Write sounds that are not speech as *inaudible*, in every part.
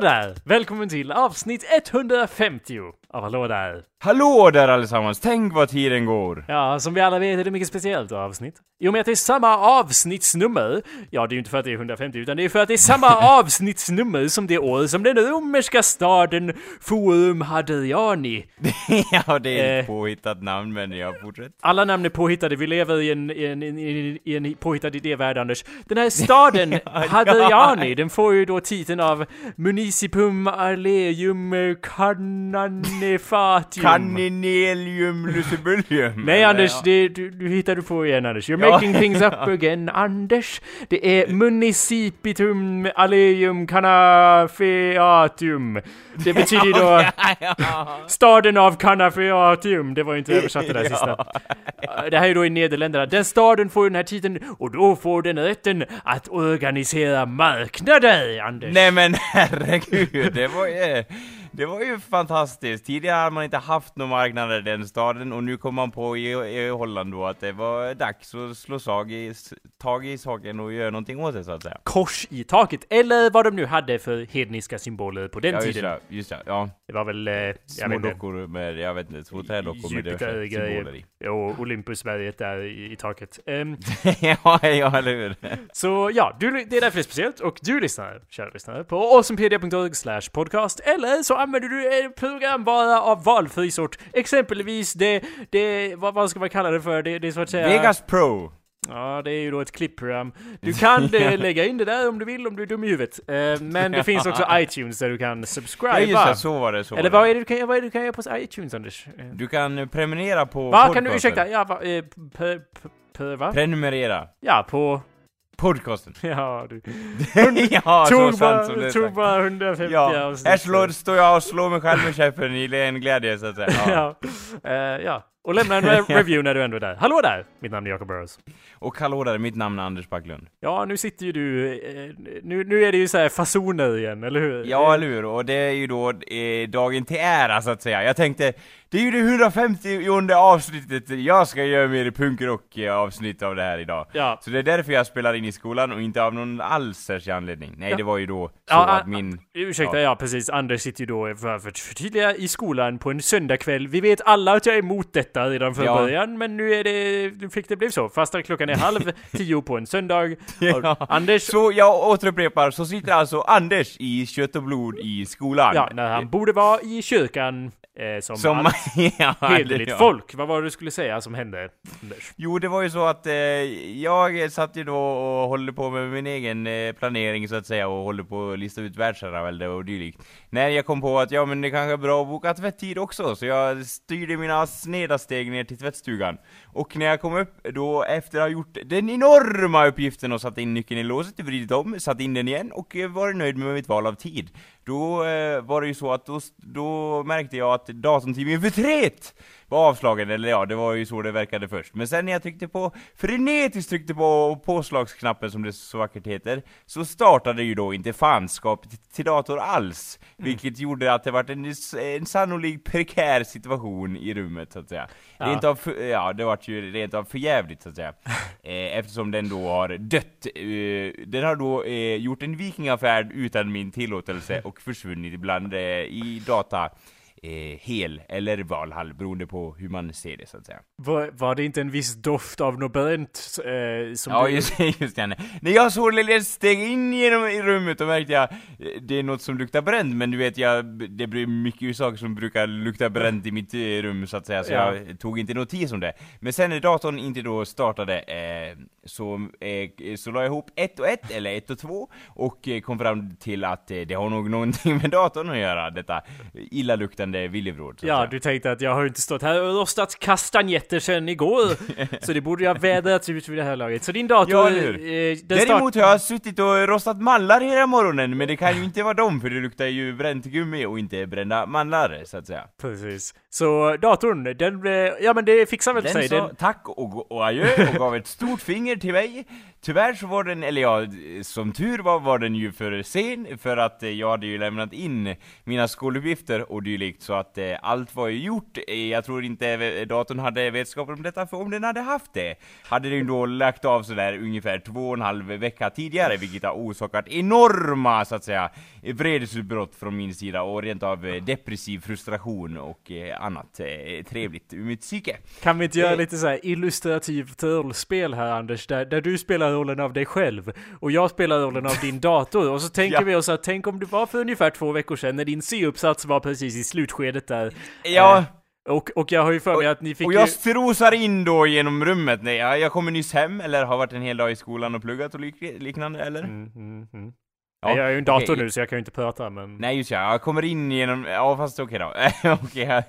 Hallå där! Välkommen till avsnitt 150 av Hallå där! Hallå där allesammans! Tänk vad tiden går! Ja, som vi alla vet är det mycket speciellt avsnitt. I och med att det är samma avsnittsnummer, ja det är ju inte för att det är 150 utan det är för att det är samma *laughs* avsnittsnummer som det år som den romerska staden Forum Hadriani. *laughs* ja, det är ett Eh. påhittat namn men jag fortsätter. Alla namn är påhittade, vi lever i en, i en, i en, i en påhittad idévärld Anders. Den här staden, *laughs* Hadriani, den får ju då titeln av Municipum Arleum Cananefatium. Caninelium lucibullium. Nej? Anders, Ja. det, du, du hittar du på igen Anders. You're Ja. making things up *laughs* again Anders. Det är Municipitum Aleum Canafeatium. Det betyder då *laughs* staden av Canafeatium. Det var ju inte översatt det där *laughs* sista. Det här är då i Nederländerna. Den staden får ju den här titeln och då får den rätten att organisera marknader Anders. Nej men herregud, det var ju... Det var ju fantastiskt. Tidigare hade man inte haft några marknader i den staden och nu kom man på i, i Holland då att det var dags att slå sag i, tag i saken och göra någonting åt det så att säga. Kors i taket, eller vad de nu hade för hedniska symboler på den Ja just tiden. det, just det. Ja. Det var väl, eh, Små dockor med, jag vet inte, två trädockor med diverse symboler i. Jo, Olympusberget där i, i taket. Ehm, *laughs* ja, ja, eller hur? så ja, du, det är därför det är speciellt. Och du lyssnar, kära lyssnare, på awesomepedia.org slash podcast. Eller så använder du en programvara av valfri sort. Exempelvis det, det, vad, vad ska man kalla det för? Det, det är så att säga... Vegas Pro! Ja, det är ju då ett klippprogram. Du kan eh, *laughs* lägga in det där om du vill, om du är dum i huvudet. Eh, men det finns också *laughs* iTunes där du kan Ja subscriba. just det, så var det, så Eller vad är det du kan, vad är det du kan göra på iTunes, Anders? Eh, Du kan eh, prenumerera på Vad kan du, ursäkta, ja, va, eh, p, p, p, va? Prenumerera. Ja, på, Podcasten. *laughs* ja du. *laughs* ja, tog bara, som tog bara 150 Ja, avsnitt. här står jag och slår mig själv med käppen i ren glädje så att säga. *laughs* Ja. ja. Eh, ja. Och lämna en re- *laughs* review när du ändå är där. Hallå där! Mitt namn är Jacob Burrows. Och hallå där, mitt namn är Anders Backlund. Ja, nu sitter ju du, eh, nu, nu är det ju så här fasoner igen, eller hur? Ja, eller hur? Och det är ju då eh, dagen till ära så att säga. Jag tänkte, det är ju det 150 avsnittet, jag ska göra mer punkrock eh, avsnitt av det här idag. Ja. Så det är därför jag spelar in i skolan och inte av någon alls särskild anledning. Nej, Ja. det var ju då så Ja, att ah, min... Ursäkta, ja. Ja. precis. Anders sitter ju då, för för att förtydliga, i skolan på en söndagkväll. Vi vet alla att jag är emot detta redan från Ja. början, men nu är det, nu fick det bli så. Fast att klockan är *laughs* halv tio på en söndag. Ja. Anders, Så jag återupprepar, så sitter alltså Anders i kött och blod i skolan. ja, när han borde vara i kyrkan, eh, som, Som... allt *laughs* ja, hederligt ja. folk. Vad var det du skulle säga som hände, Anders? Jo, det var ju så att eh, jag satt ju då och håller på med min egen eh, planering så att säga och håller på att lista ut världsherravälde och dylikt. När jag kom på att ja men det kanske är bra att boka tvätttid också, så jag styrde mina sneda steg ner till tvättstugan. Och när jag kom upp då, efter att ha gjort den enorma uppgiften och satt in nyckeln i låset, vridit om, satt in den igen och eh, varit nöjd med mitt val av tid. Då eh, var det ju så att då, då märkte jag att datorn förtret var avslagen, eller ja, det var ju så det verkade först. Men sen när jag tryckte på, frenetiskt tryckte på påslagsknappen som det så vackert heter, så startade ju då inte fanskap till, dator alls. Vilket gjorde att det var en, en sannolik prekär situation i rummet, så att säga. Ja. Rent av, för, ja, det vart ju rent av förjävligt, så att säga. *laughs* Eh, eftersom den då har dött. Eh, den har då eh, gjort en vikingafärd utan min tillåtelse *laughs* och försvunnit ibland i data eh, hel eller Valhall, beroende på hur man ser det så att säga. Var, var det inte en viss doft av något bränt eh, som Ja du- just, just det, när jag således steg in genom i rummet då märkte jag, eh, det är något som luktar bränt, men du vet jag, det blir mycket saker som brukar lukta bränt i mitt eh, rum så att säga, så Ja. jag tog inte notis om det. Men sen när datorn inte då startade, eh, så, eh, så la jag ihop ett och ett, eller ett och två, och eh, kom fram till att det har nog någonting med datorn att göra, detta illaluktande villebråd. så att Ja, säga. du tänkte att jag har inte stått här och rostat kastanjetter sen igår. *laughs* så det borde ju ha vädrats ut vid det här laget. Så din dator... Ja, eh, Däremot har jag suttit och rostat mandlar hela morgonen, men det kan ju inte vara dem, för det luktar ju bränt gummi och inte brända mandlar, så att säga. Precis. Så datorn, den... eh, Ja men det fixar väl Den sig. sa Den, tack och, och adjö och gav ett stort finger till mig, tyvärr så var den, eller ja, som tur var var den ju för sen, för att eh, jag hade ju lämnat in mina skoluppgifter och dylikt, så att eh, allt var ju gjort. Eh, jag tror inte eh, datorn hade vetskap om detta, för om den hade haft det, hade den då lagt av sådär ungefär två och en halv vecka tidigare, vilket har orsakat enorma, så att säga, vredesutbrott från min sida, och rent av depressiv frustration och annat trevligt ur mitt psyke. Kan vi inte göra lite så här illustrativt rollspel här Anders, där, där du spelar rollen av dig själv och jag spelar rollen av din dator och så *laughs* tänker ja. vi oss att tänk om det var för ungefär två veckor sedan när din C-uppsats var precis i slutskedet där. Ja. Eh, och, och jag har ju för mig att ni fick Och jag strosar in då genom rummet, nej, jag, jag kommer nyss hem, eller har varit en hel dag i skolan och pluggat och lik, liknande, eller? Mm, mm, mm. Ja, jag är ju en dator okay. nu så jag kan ju inte prata men... Nej just ja, jag kommer in genom, ja fast okej okay då. *laughs* okej, okay,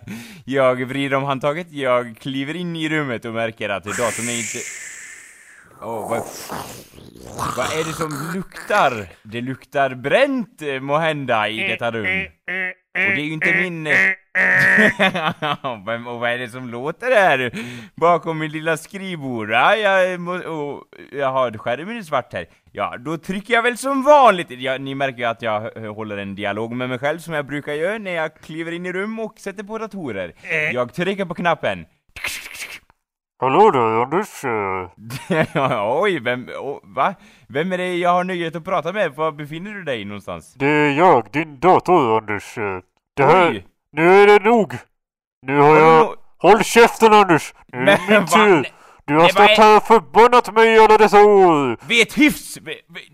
jag vrider om handtaget, jag kliver in i rummet och märker att datorn är inte... Åh, oh, vad... Vad är det som luktar? Det luktar bränt eh, må hända i detta rum. Och det är ju inte min... Eh, *laughs* och vad är det som låter här bakom min lilla skrivbord? Ja, jag, må, oh, jag har skärmen är svart här. Ja, då trycker jag väl som vanligt. Ja, ni märker ju att jag håller en dialog med mig själv som jag brukar göra när jag kliver in i rum och sätter på datorer. Eh. Jag trycker på knappen. Hallå där Anders! *laughs* Oj, vem, oh, va? Vem är det jag har nöjet att prata med? Var befinner du dig någonstans? Det är jag, din dator Anders. Det här, Oj. nu är det nog! Nu har jag... Håll käften Anders! Nu är det min tur! Du har stått här och förbannat mig alla dessa år! Vet hyfs!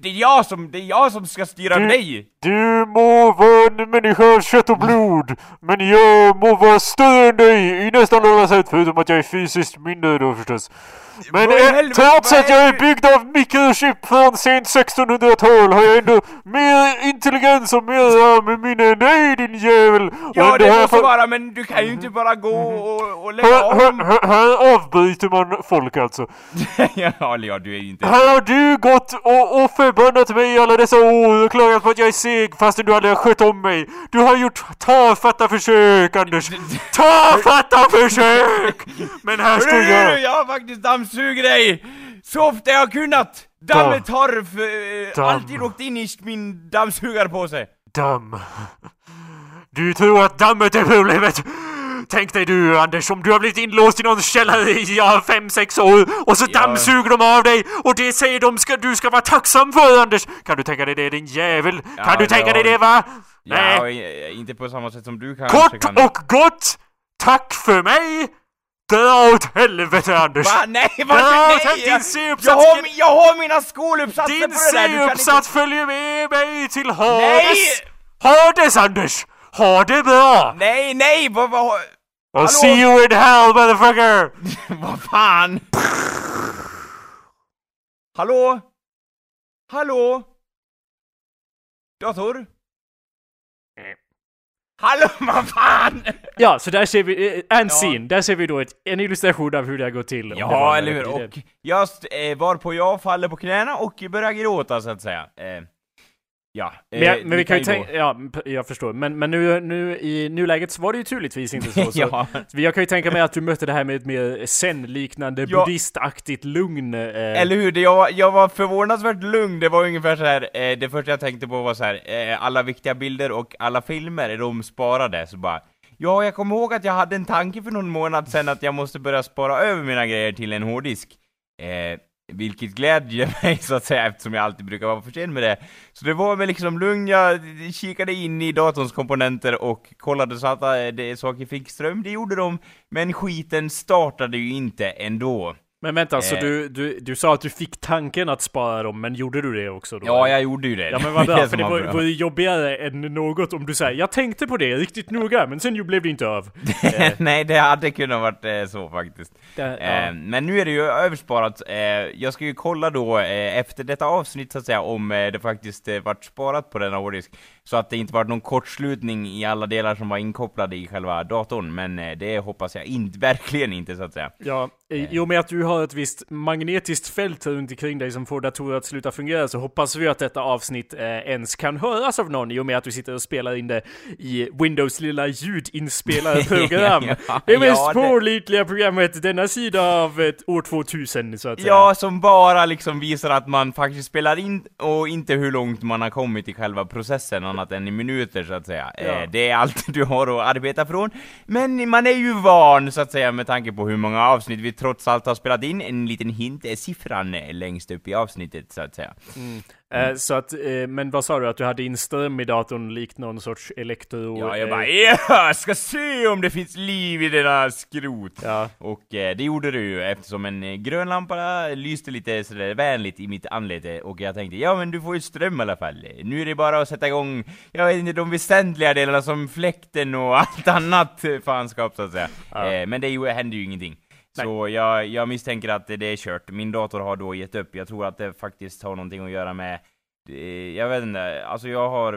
Det är jag som, det är jag som ska styra du, dig! Du må vara en människa av kött och blod, men jag må vara större än dig i nästan alla sätt, förutom att jag är fysiskt mindre då förstås. Men eh, trots att jag är byggd av mikrochip från sent 1600-tal har jag ändå mer intelligens och mer med minne. Nej din jävel! Ja det måste vara, men du kan ju inte bara gå och, och lägga här, om. Här, här avbryter man folk alltså. *laughs* ja, ja, du är inte... Här har du gått och, och förbannat mig alla dessa år och klagat på att jag är seg fastän du aldrig har skött om mig. Du har gjort tafatta försök Anders. *laughs* Tafatta försök! Men här står jag. Jag har faktiskt dammsugit dig! Så ofta jag kunnat! Dammet har äh, alltid åkt in i min dammsugarpåse. Damm. Du tror att dammet är problemet? Tänk dig du Anders, om du har blivit inlåst i någon källare i ja, fem, sex år och så ja. dammsuger de av dig och det säger de ska, du ska vara tacksam för Anders! Kan du tänka dig det din jävel? Ja, kan du tänka dig det va? Nej. Ja, inte på samma sätt som du kanske Kort kan. och gott! Tack för mig! Dra åt helvete Anders! Va? Nej, vad? Nej! Din C-uppsats! Jag har, jag har mina skoluppsatser Din på det där! Din C-uppsats inte... följer med mig till Hades! Nej! Hades Anders! Ha det bra! Nej, nej! Vad, vad... I'll Hallå? see you in hell motherfucker! *laughs* vad fan? Hallå? Hallå? Dator? Hallå, vad fan! Ja, så där ser vi, eh, en ja. scene, där ser vi då ett, en illustration av hur det går till. Ja, eller hur, och just eh, varpå jag faller på knäna och börjar gråta så att säga. Eh, Ja, men, jag, eh, men vi kan ju tänka, ja, jag förstår. Men, men nu, nu i nuläget så var det ju turligtvis inte så. *laughs* så ja. Jag kan ju tänka mig att du mötte det här med ett mer zen-liknande, ja. buddhistaktigt lugn. Eh. Eller hur, det, jag, jag var förvånansvärt lugn, det var ungefär så här. Eh, det första jag tänkte på var så här, eh, alla viktiga bilder och alla filmer är de sparade, så bara Ja, jag kommer ihåg att jag hade en tanke för någon månad sedan att jag måste börja spara över mina grejer till en hårddisk. Vilket glädjer mig så att säga eftersom jag alltid brukar vara för sen med det. Så det var väl liksom lugn, jag kikade in i datorns komponenter och kollade så att eh, det, saker fick ström, det gjorde de. Men skiten startade ju inte ändå. Men vänta, så eh. du, du, du sa att du fick tanken att spara dem, men gjorde du det också då? Ja, jag gjorde ju det. Ja men vad bra, *laughs* för det var, var jobbigare än något om du säger jag tänkte på det riktigt noga, men sen blev det inte av. Eh. *laughs* Nej, det hade kunnat varit eh, så faktiskt. Det, ja. Men nu är det ju översparat. Jag ska ju kolla då efter detta avsnitt så att säga, om det faktiskt vart sparat på denna hårddisk. Så att det inte varit någon kortslutning i alla delar som var inkopplade i själva datorn, men det hoppas jag inte, verkligen inte så att säga. Ja, i och med att du har har ett visst magnetiskt fält runt omkring dig som får datorer att sluta fungera så hoppas vi att detta avsnitt eh, ens kan höras av någon i och med att du sitter och spelar in det i Windows lilla ljudinspelare-program. *laughs* Ja, det mest ja, det- pålitliga programmet denna sida av ett år 2000 så att säga. Ja, som bara liksom visar att man faktiskt spelar in och inte hur långt man har kommit i själva processen annat än i minuter så att säga. Ja. Eh, det är allt *laughs* du har att arbeta från. Men man är ju van så att säga med tanke på hur många avsnitt vi trots allt har spelat in. En liten hint är siffran eh, längst upp i avsnittet så att säga. Eh, så att, eh, men vad sa du? Att du hade in ström i datorn likt någon sorts elektro... Ja, jag eh, bara ja, ska se om det finns liv i denna skrot. Ja. Och eh, det gjorde det ju eftersom en eh, grön lampa lyste lite sådär vänligt i mitt anlete och jag tänkte ja men du får ju ström i alla fall. Nu är det bara att sätta igång, jag vet inte, de väsentliga delarna som fläkten och allt annat eh, fanskap så att säga. Ja. Eh, men det hände ju ingenting. Så jag, jag misstänker att det, är kört. Min dator har då gett upp. Jag tror att det faktiskt har någonting att göra med eh, jag vet inte, alltså jag har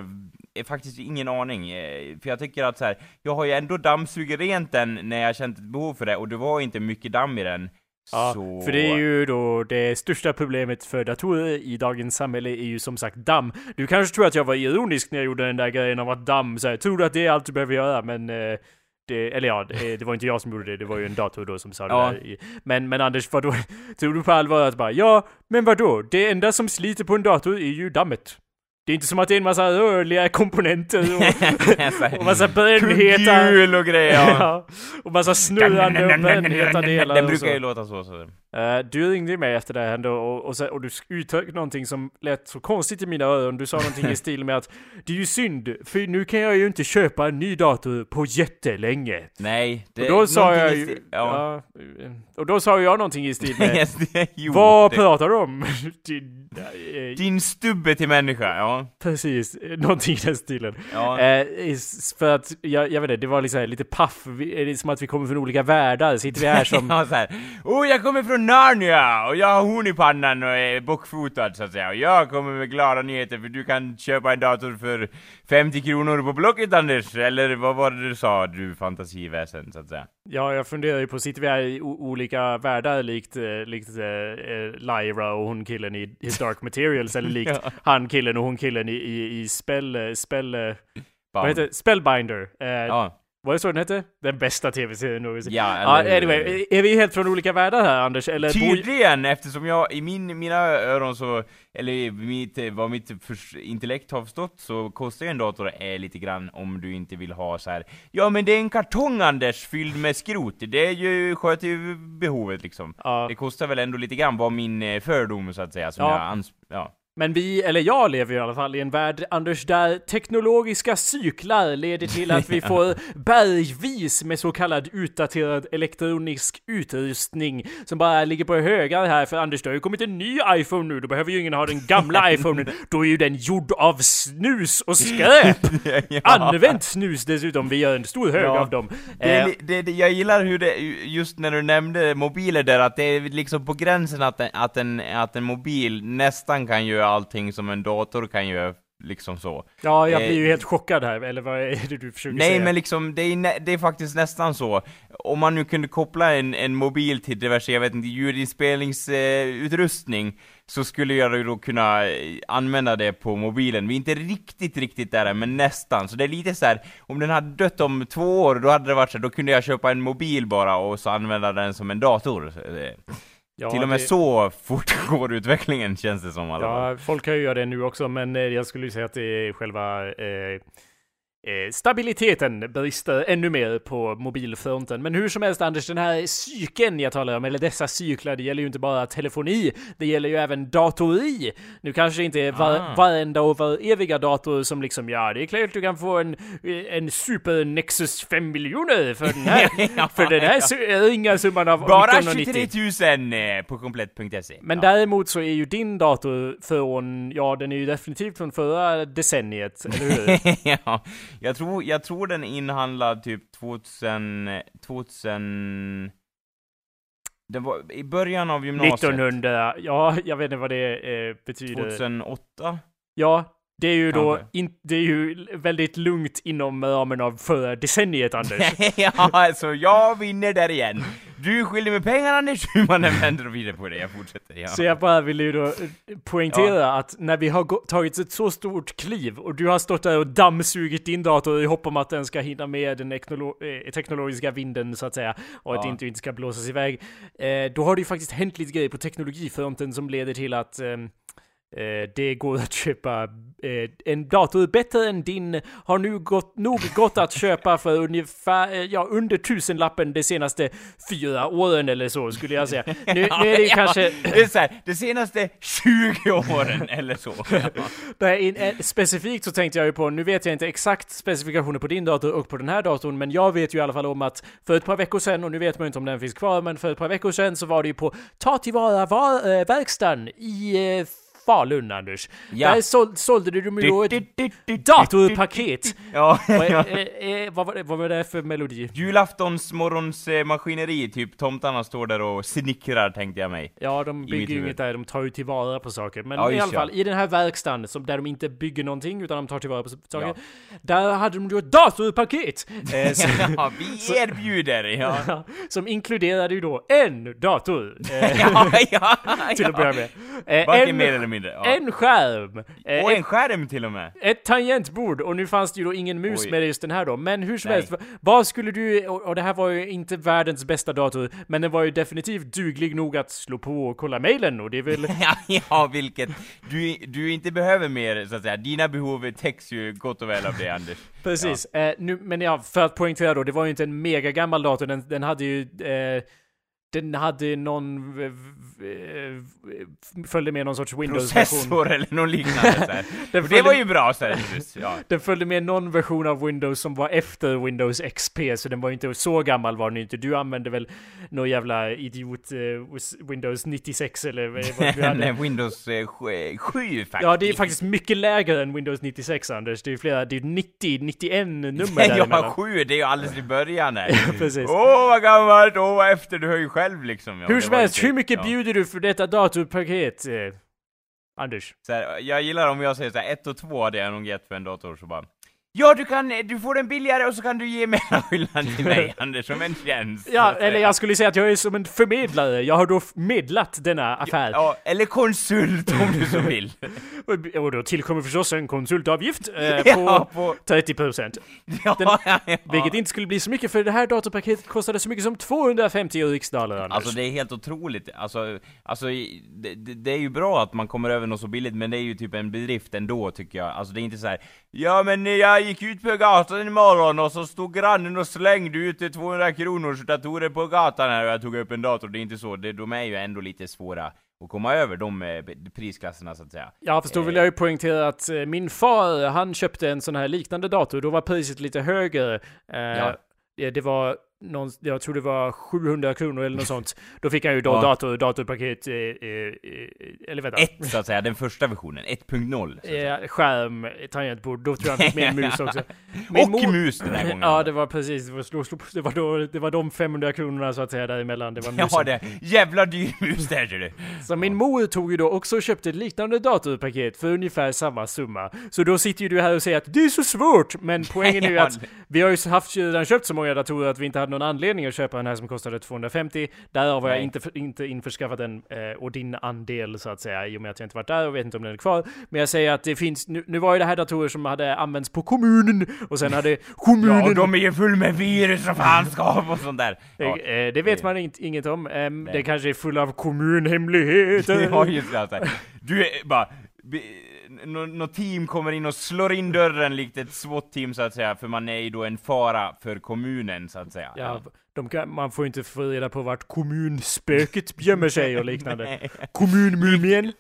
eh, faktiskt ingen aning. eh, För jag tycker att så här, jag har ju ändå dammsugit rent den när jag känt ett behov för det, och det var inte mycket damm i den. Ja, så... för det är ju då det största problemet för datorer i dagens samhälle är ju som sagt damm. Du kanske tror att jag var ironisk när jag gjorde den där grejen om att damm, så här, tror du att det är allt du behöver göra, men eh, det, eller ja, det, var inte jag som gjorde det, det var ju en dator då som sa Ja. det där. Men, men Anders, vadå? *laughs* Tror du på allvar att bara, ja, men vadå? Det enda som sliter på en dator är ju dammet. Det är inte som att det är en massa rörliga komponenter och, *laughs* och massa brännheta... Kugghjul och grejer. *laughs* Ja. Och massa snurrande och brännheta delar Den brukar ju låta så. så. Eh, du ringde mig efter det här ändå och, och, och du uttryckte någonting som lät så konstigt i mina öron. Du sa någonting i *laughs* stil med att det är ju synd, för nu kan jag ju inte köpa en ny dator på jättelänge. Nej, det Och då sa någonting jag ju... sti- Ja. Ja, och då sa jag någonting i stil med *laughs* det- jo, Vad det- pratar du om? *laughs* Din- eh, Din stubbe till människa, ja. Precis, eh, någonting i den stilen. ja. Is- för att, jag, jag vet inte, det var liksom lite paff, Vi- är det som att vi kommer från olika världar, sitter vi här som... ja, så här. Oh, jag kommer från Narnia och jag har horn i pannan och är bockfotad så att säga. Och jag kommer med glada nyheter för du kan köpa en dator för 50 kronor på Blocket Anders. Eller vad var det du sa, du fantasiväsen så att säga. Ja, jag funderar ju på, sitter vi här i olika världar likt, eh, likt eh, Lyra och hon killen i His Dark *laughs* Materials, eller likt Ja. han killen och hon killen i, i, i spell, spell, eh, vad heter det? Spellbinder. Eh, Ja. Var det så den hette? Den bästa tv-serien någonsin. Ja, eller hur? anyway, är vi helt från olika världar här Anders? Eller Tydligen, eftersom jag i min, mina öron så, eller mitt, vad mitt intellekt har förstått, så kostar ju en dator eh, lite grann om du inte vill ha så här. Ja men det är en kartong Anders, fylld med skrot, det är ju, sköter ju behovet liksom. Ja. Det kostar väl ändå lite grann, var min eh, fördom så att säga, som Ja. jag ans- ja. Men vi, eller jag lever i alla fall i en värld, Anders, där teknologiska cyklar leder till att vi *laughs* får bergvis med så kallad utdaterad elektronisk utrustning som bara ligger på högar här. För Anders, det har ju kommit en ny iPhone nu, då behöver ju ingen ha den gamla *laughs* iPhonen. Då är ju den gjord av snus och *laughs* skräp! Använt snus dessutom, vi gör en stor hög Ja. av dem. Det, Eh, det, det, jag gillar hur det, just när du nämnde mobiler där, att det är liksom på gränsen att en, att en, att en mobil nästan kan göra allting som en dator kan göra, liksom så. ja, jag blir ju eh, helt chockad här, eller vad är det du försöker Nej säga? men liksom, det är, det är faktiskt nästan så. Om man nu kunde koppla en, en mobil till diverse, jag vet inte, ljudinspelningsutrustning, så skulle jag ju då kunna eh, använda det på mobilen. Vi är inte riktigt, riktigt där men nästan. Så det är lite så här, om den hade dött om två år, då hade det varit så här, då kunde jag köpa en mobil bara och så använda den som en dator. Ja, Till och med det- så fort *laughs* går utvecklingen, känns det som alla. Ja, folk kan ju göra det nu också, men eh, jag skulle ju säga att det är själva eh, eh, stabiliteten brister ännu mer på mobilfronten. Men hur som helst Anders, den här cykeln jag talar om, eller dessa cyklar, det gäller ju inte bara telefoni, det gäller ju även datori. Nu kanske det inte är var, Ah. varenda och var eviga dator som liksom, ja det är klart du kan få en, en Super Nexus 5 miljoner för den här, *laughs* för den här su- ringa summan av Bara 1990. 23 000 eh, på komplett.se. Men ja. däremot så är ju din dator från, ja den är ju definitivt från förra decenniet, eller hur? *laughs* ja, jag tror, jag tror den inhandlad typ 2000, 2000... Det var i början av gymnasiet. 1900, ja jag vet inte vad det eh, betyder. 2008? Ja, det är ju då, in, det är ju väldigt lugnt inom ramen av förra decenniet Anders. *laughs* ja, alltså jag vinner där igen. Du är skyldig med pengar Anders, hur man än vänder och vrider på det. Jag fortsätter. Ja. Så jag bara ville ju då eh, poängtera att när vi har tagit ett så stort kliv och du har stått där och dammsugit din dator i hopp om att den ska hinna med den eh, teknologiska vinden så att säga och att Ja. det inte, inte ska blåsas iväg. Eh, då har det ju faktiskt hänt lite grejer på teknologifronten som leder till att Eh, det går att köpa eh, en dator bättre än din har nu gått, nog gått att köpa för ungefär, eh, ja under tusenlappen de senaste fyra åren eller så skulle jag säga. Nu, nu *laughs* är det ju kanske... Det är så här, de senaste 20 åren *laughs* eller så. Nej, eh, specifikt så tänkte jag ju på, nu vet jag inte exakt specifikationer på din dator och på den här datorn, men jag vet ju i alla fall om att för ett par veckor sedan, och nu vet man ju inte om den finns kvar, men för ett par veckor sedan så var det ju på Ta tillvara var, verkstaden i eh, Falun, Anders. Ja. Där sål, sålde du ju då ett datorpaket. Ja, Vad, *laughs* ja. vad, var det, vad var det för melodi? Julaftons morgons eh, maskineri, typ tomtarna står där och snickrar tänkte jag mig. Ja, de bygger ju inget där, de tar ju tillvara på saker. Men Ja, i alla fall, i den här verkstaden, som, där de inte bygger någonting, utan de tar tillvara på saker. Där hade de ju ett datorpaket! *laughs* Eh, så, Ja, vi *laughs* erbjuder! Ja, som inkluderade ju då en dator. Eh, ja, ja, till att börja med. Eh, en, mindre. Ja. en skärm. Eh, Och ett, en skärm till och med. ett tangentbord, och nu fanns det ju då ingen mus Oj. med just den här då. Men hur som Nej. helst, vad skulle du, och, och det här var ju inte världens bästa dator, men den var ju definitivt duglig nog att slå på och kolla mailen och det är väl *laughs* Ja, ja, vilket du, du inte behöver mer, så att säga. Dina behov täcks ju gott och väl av det, Anders. *laughs* Precis, eh, nu, men ja, för att poängtera då, det var ju inte en mega gammal dator, den, den hade ju eh, den hade någon, följde med någon sorts Windows-version. Processor eller något liknande *laughs* det följde- var ju bra just, ja. Den följde med någon version av Windows som var efter Windows XP, så den var ju inte så gammal var den inte. Du använde väl någon jävla idiot eh, Windows 96 eller vad du hade? *laughs* Nej, Windows eh, 7 faktiskt. Ja, det är faktiskt mycket lägre än Windows 96 Anders. Det är ju flera, det är 90, 91 nummer Ja, däremellan. 7, det är ju alldeles i början. *laughs* Åh vad gammalt, åh vad efter, du hör ju själv liksom. Ja, Hur det som helst, hur mycket ja. bjuder betyder du för detta datorpaket? Eh, Anders? Så här, jag gillar om jag säger så här, ett och två hade jag nog gett för en dator så bara Ja, du kan, du får den billigare och så kan du ge mellanskillnaden *laughs* till mig, Anders, som en tjänst. Ja, eller jag skulle säga att jag är som en förmedlare. Jag har då medlat denna affär. Ja, eller konsult om du så vill. *laughs* Och- Och då tillkommer förstås en konsultavgift eh, *laughs* Ja, på på... 30%. Ja, Den- ja, ja. Vilket inte skulle bli så mycket för det här datorpaketet kostade så mycket som 250 riksdaler Anders. Alltså det är helt otroligt, alltså, alltså det, det är ju bra att man kommer över något så billigt, men det är ju typ en bedrift ändå tycker jag. Alltså det är inte så här. Ja men jag gick ut på gatan imorgon och så stod grannen och slängde ut 200 kronors datorer på gatan här och jag tog upp en dator. Det är inte så, det, de är ju ändå lite svåra att komma över de eh, prisklasserna så att säga. Ja, fast då vill jag ju poängtera att eh, min far, han köpte en sån här liknande dator. Då var priset lite högre. Eh, Ja. det- Det var någon, jag tror det var 700 kronor eller något sånt. Då fick han ju då Ja. dator, datorpaket, eh, eh, eller vänta. Ett så att säga, den första versionen, 1.0. så att säga. Eh, skärm, tangentbord, då tror jag han fick med en *laughs* mus också. Och mor- mus den här gången. Ja, det var precis, det var, det var, då, det var de 500 kronorna så att säga däremellan. Det var musen. Ja, det jävla dyr mus där ser du. Så min mor tog ju då också och köpte ett liknande datorpaket för ungefär samma summa. Så då sitter ju du här och säger att det är så svårt! Men poängen *laughs* är ju Ja, att vi har ju haft redan köpt så många datorer att vi inte hade någon anledning att köpa den här som kostade 250. Därav har jag inte, inte införskaffat den eh, och din andel så att säga i och med att jag inte varit där och vet inte om den är kvar. Men jag säger att det finns, nu, nu var ju det här datorer som hade använts på kommunen och sen hade *laughs* kommunen Ja, de är ju full med virus och fanskap och sånt där. Ja. Det, eh, det vet man inte, inget om. Ehm, det kanske är full av kommunhemligheter. *laughs* Ja, just det. Alltså. Du är bara... Något team kommer in och slår in dörren likt ett SWAT-team så att säga, för man är ju då en fara för kommunen så att säga. Ja, kan, man får inte få reda på vart kommunspöket *laughs* gömmer sig och liknande. Kommunmumien.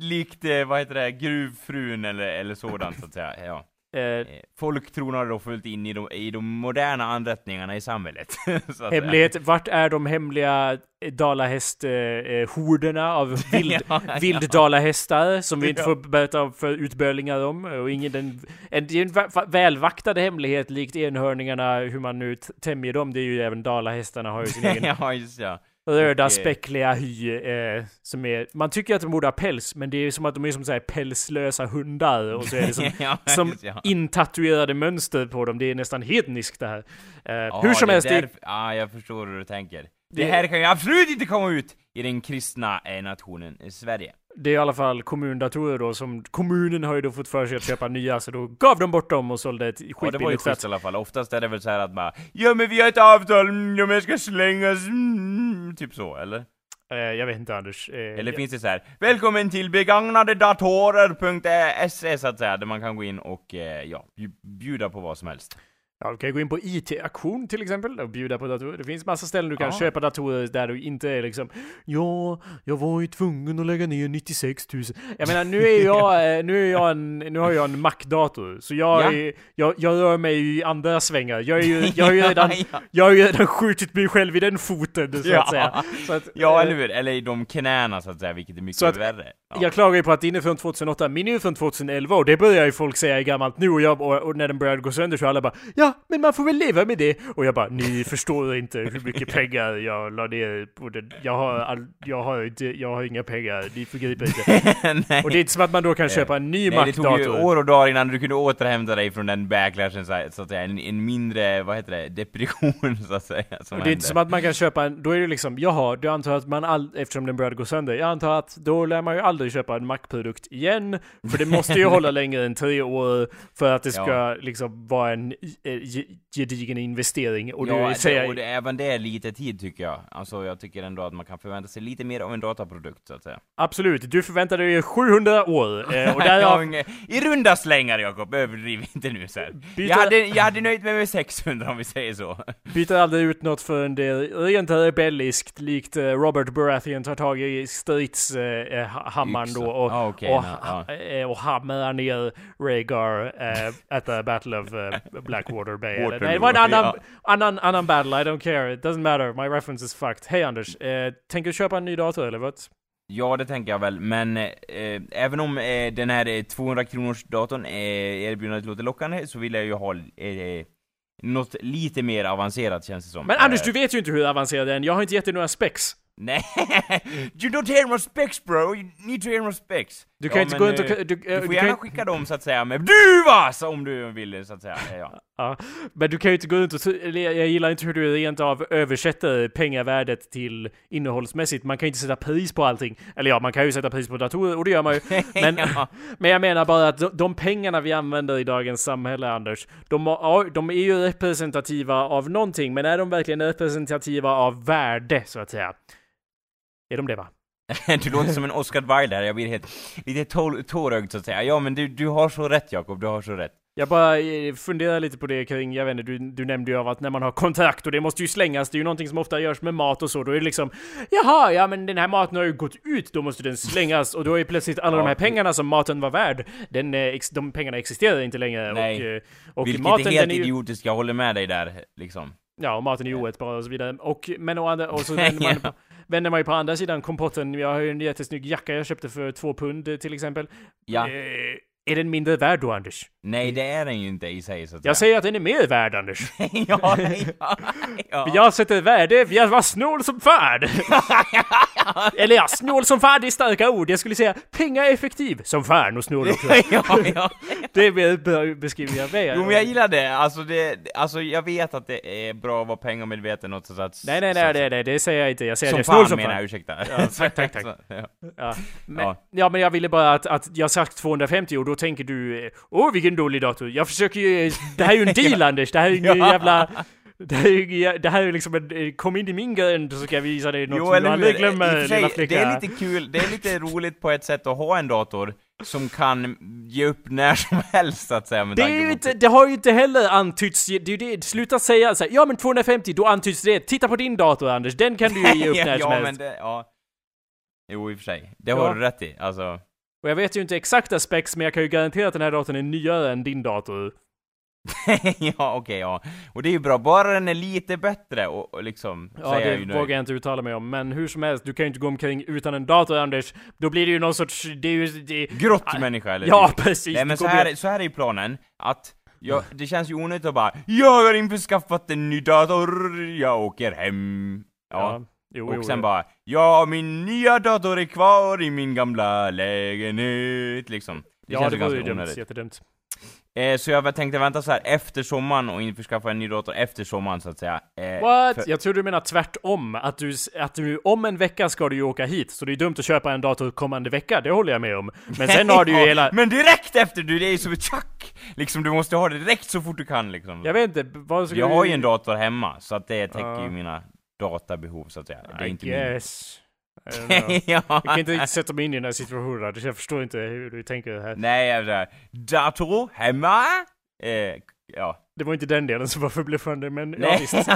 Likt, eh, vad heter det, gruvfrun eller, eller sådant så att säga. Ja. Eh, Eh, Folktron har då följt in i de, i de moderna anrättningarna i samhället. *laughs* så att säga. hemlighet, vart är de hemliga dalahäst-horderna av *laughs* vild, Ja, ja. vilddalahästar som vi inte Ja. får berätta för utbörlingar om? Och ingen, den, en, det är en vä- välvaktad hemlighet likt enhörningarna, hur man nu tämjer dem. Det är ju även dalahästarna har ju sin *laughs* egen ja, just ja. Röda Och, eh, späckliga hy eh, som är, man tycker att de borde ha päls, men det är som att de är som här pälslösa hundar och så är det som, *laughs* ja, *laughs* som ja. intatuerade mönster på dem. Det är nästan hedniskt det här. Eh, Ja, hur som det är helst, det, därf- Ja, jag förstår hur du tänker. Det här kan ju absolut inte komma ut i den kristna eh, nationen eh, Sverige. Det är i alla fall kommundatorer då som kommunen har ju då fått för sig att köpa nya så då gav de bort dem och sålde ett Ja, det var ju skitbilligt schysst i alla fall. Oftast är det väl så här att man Ja men vi har ett avtal, mm, om jag ska slängas, mm, typ så, eller? Eh, jag vet inte Anders. Eh, Eller jag- finns det så här Välkommen till begagnadedatorer.se så att säga, där man kan gå in och, eh, ja, bju- bjuda på vad som helst. Ja, du kan gå in på IT-auktion till exempel och bjuda på datorer. Det finns massa ställen du kan Ja. köpa datorer där du inte är liksom Ja, jag var ju tvungen att lägga ner 96 000. Jag menar, nu är jag, *laughs* eh, nu är jag en, nu har jag en Mac-dator. Så jag, Ja. är, jag, jag rör mig ju i andra svängar. Jag, är ju, jag har ju *laughs* redan, ja. jag har ju redan skjutit mig själv i den foten så Ja. att säga. Så att, Ja, eh, eller hur? Eller i de knäna så att säga, vilket är mycket Så att- värre. Ja. Jag klagar ju på att din är från 2008, min är ju från 2011 och det börjar ju folk säga är gammalt nu och, jag, och, och när den började gå sönder så alla bara Ja, men man får väl leva med det. Och jag bara, ni förstår inte hur mycket pengar jag la ner på den. Jag har, all, jag har, inte, jag har inga pengar, ni förgriper inte. *laughs* Och det är inte som att man då kan köpa en ny Nej, det tog ju Mac-dator. år och dagar innan du kunde återhämta dig från den backlashen så, att säga, en, en mindre, vad heter det, depression *laughs* så att säga. Och det är inte som att man kan köpa en, då är det liksom, jaha, du antar att man all, eftersom den började gå sönder, jag antar att då lär man ju aldrig köpa en Mac-produkt igen, för det måste ju *laughs* hålla längre än tre år för att det ska Ja. liksom vara en ge- gedigen investering. Och ja, det det, och det, även det är lite tid tycker jag. Alltså jag tycker ändå att man kan förvänta sig lite mer av en dataprodukt så att säga. absolut, du förväntade dig 700 år. Eh, *laughs* och där jag I runda slängar Jakob, överdriv inte nu så. Byta- Jag hade, jag hade nöjt mig med 600 om vi säger så. byter aldrig ut något förrän det är rent rebelliskt, likt eh, Robert Baratheon tar tag i stridshammaren då och, Ah, okej, och, ha- eh, och hamrar ner Rhaegar eh, at the battle of eh, Blackwater Bay. Eller, Waterloo, nej, det var en annan, ja. annan, annan battle, I don't care, it doesn't matter, my reference is fucked. Hej Anders, eh, tänker du köpa en ny dator eller vad? Ja, det tänker jag väl, men eh, även om eh, den här eh, 200 kronors datorn eh, erbjudandet låter lockande så vill jag ju ha eh, något lite mer avancerat känns det som. Men Anders, Eh, du vet ju inte hur avancerad den är, jag har inte gett dig några specs. Nej, *laughs* you don't hear my specs bro, you need to hear my specs. Du kan inte men, gå runt och... eh, Du, Du eh, får du gärna kan, skicka dem så att säga med du vas om du vill så att säga. Ja. Ja, men du kan ju inte gå runt och... Jag gillar inte hur du rent av översätter pengavärdet till innehållsmässigt. Man kan ju inte sätta pris på allting. Eller ja, man kan ju sätta pris på datorer och det gör man ju. *laughs* Men, Ja. men jag menar bara att de, pengarna vi använder i dagens samhälle, Anders, de, har- ja, de är ju representativa av någonting, men är de verkligen representativa av värde, så att säga? Är de det va? *laughs* Du låter som en Oscar Wilde här, jag blir helt, lite tå- tårögd så att säga. Ja men du, du har så rätt Jakob, du har så rätt. Jag bara eh, funderar lite på det kring, jag vet inte, du, du nämnde ju av att när man har kontrakt och det måste ju slängas, det är ju någonting som ofta görs med mat och så, då är det liksom Jaha, ja men den här maten har ju gått ut, då måste den slängas och då är plötsligt alla Ja. de här pengarna som maten var värd, den, eh, de pengarna existerar inte längre Nej. och, eh, och Vilket maten är helt är ju, idiotiskt, jag håller med dig där liksom. Ja, och maten är ju oätbar och så vidare. Och, men andra, och så *laughs* vänder man, på, vänder man ju på andra sidan kompotten, jag har ju en jättesnygg jacka jag köpte för två pund till exempel. Ja. Eh, är den mindre värd då, Anders? Nej det är den ju inte i sig så att Jag säga. säger att den är mer värd, Anders. *laughs* ja, ja, ja. Jag sätter värde, jag var snål som fan! *laughs* Eller ja, snål som fan det är starka ord. Jag skulle säga pengaeffektiv som fan och snål också. *laughs* ja, ja. Det är mer bra beskrivning av mig. Jo men jag gillar det, alltså det, alltså jag vet att det är bra att vara pengamedveten och så att... Nej, nej, nej, nej, nej, det säger jag inte. Jag säger Som att jag är snål som menar fan. jag, ursäkta. Ja, tack, tack, tack. Så, ja. Ja. Men, Ja. men jag ville bara att, att jag sagt 250 och då tänker du Åh vilken dålig dator. Jag försöker ju... Det här är ju en *laughs* deal Anders. Det här är ju en jävla... Det här, är, det här är liksom en... eh, Kom in i min gränd så ska jag visa dig något Jo som du aldrig glömmer sig, det är lite kul, det är lite roligt på ett sätt att ha en dator som kan ge upp när som helst så att säga med Det, är inte, det har ju inte heller antytts, det är ju det, sluta säga så här, ja men 250, då antyds det. Titta på din dator Anders, den kan du ju ge upp *laughs* när som ja, men helst. det, ja. Jo, i och för sig. Det Ja. har du rätt i, alltså. Och jag vet ju inte exakta specs, men jag kan ju garantera att den här datorn är nyare än din dator. *laughs* ja, okej, ja. Och det är ju bra, bara den är lite bättre och, och liksom, Ja, jag det nöjd. vågar jag inte uttala mig om, men hur som helst, du kan ju inte gå omkring utan en dator Anders. Då blir det ju någon sorts, det är ju... Det, Grott människa eller ja, typ. precis. Nej men så här, så här är ju planen, att jag, det känns ju onödigt att bara Jag har införskaffat en ny dator, jag åker hem. Ja. Ja, jo, och jo, sen jo. bara Ja, min nya dator är kvar i min gamla lägenhet, liksom. Det Ja, känns det ju ganska dumt, onödigt. jättedumt. Eh, så jag tänkte vänta så här efter sommaren och införskaffa en ny dator efter sommaren så att säga. Eh, What? för- Jag tror du menar tvärtom. Att du, att du, om en vecka ska du ju åka hit, så det är dumt att köpa en dator kommande vecka, det håller jag med om. Men sen har du ju *laughs* hela... Men direkt efter du, det är ju som ett tjack! Liksom du måste ha det direkt så fort du kan liksom. Jag vet inte, vad ska Jag du... har ju en dator hemma, så att det täcker Ja. ju mina databehov så att säga. Det är I inte min. guess. *laughs* Know. ja. Jag kan inte riktigt sätta mig in i den här situationen, jag förstår inte hur du tänker här. Nej, jag där. Dator hemma? Eh, ja. Det var inte den delen som var förbluffande, men ja, Nej, visst. *laughs*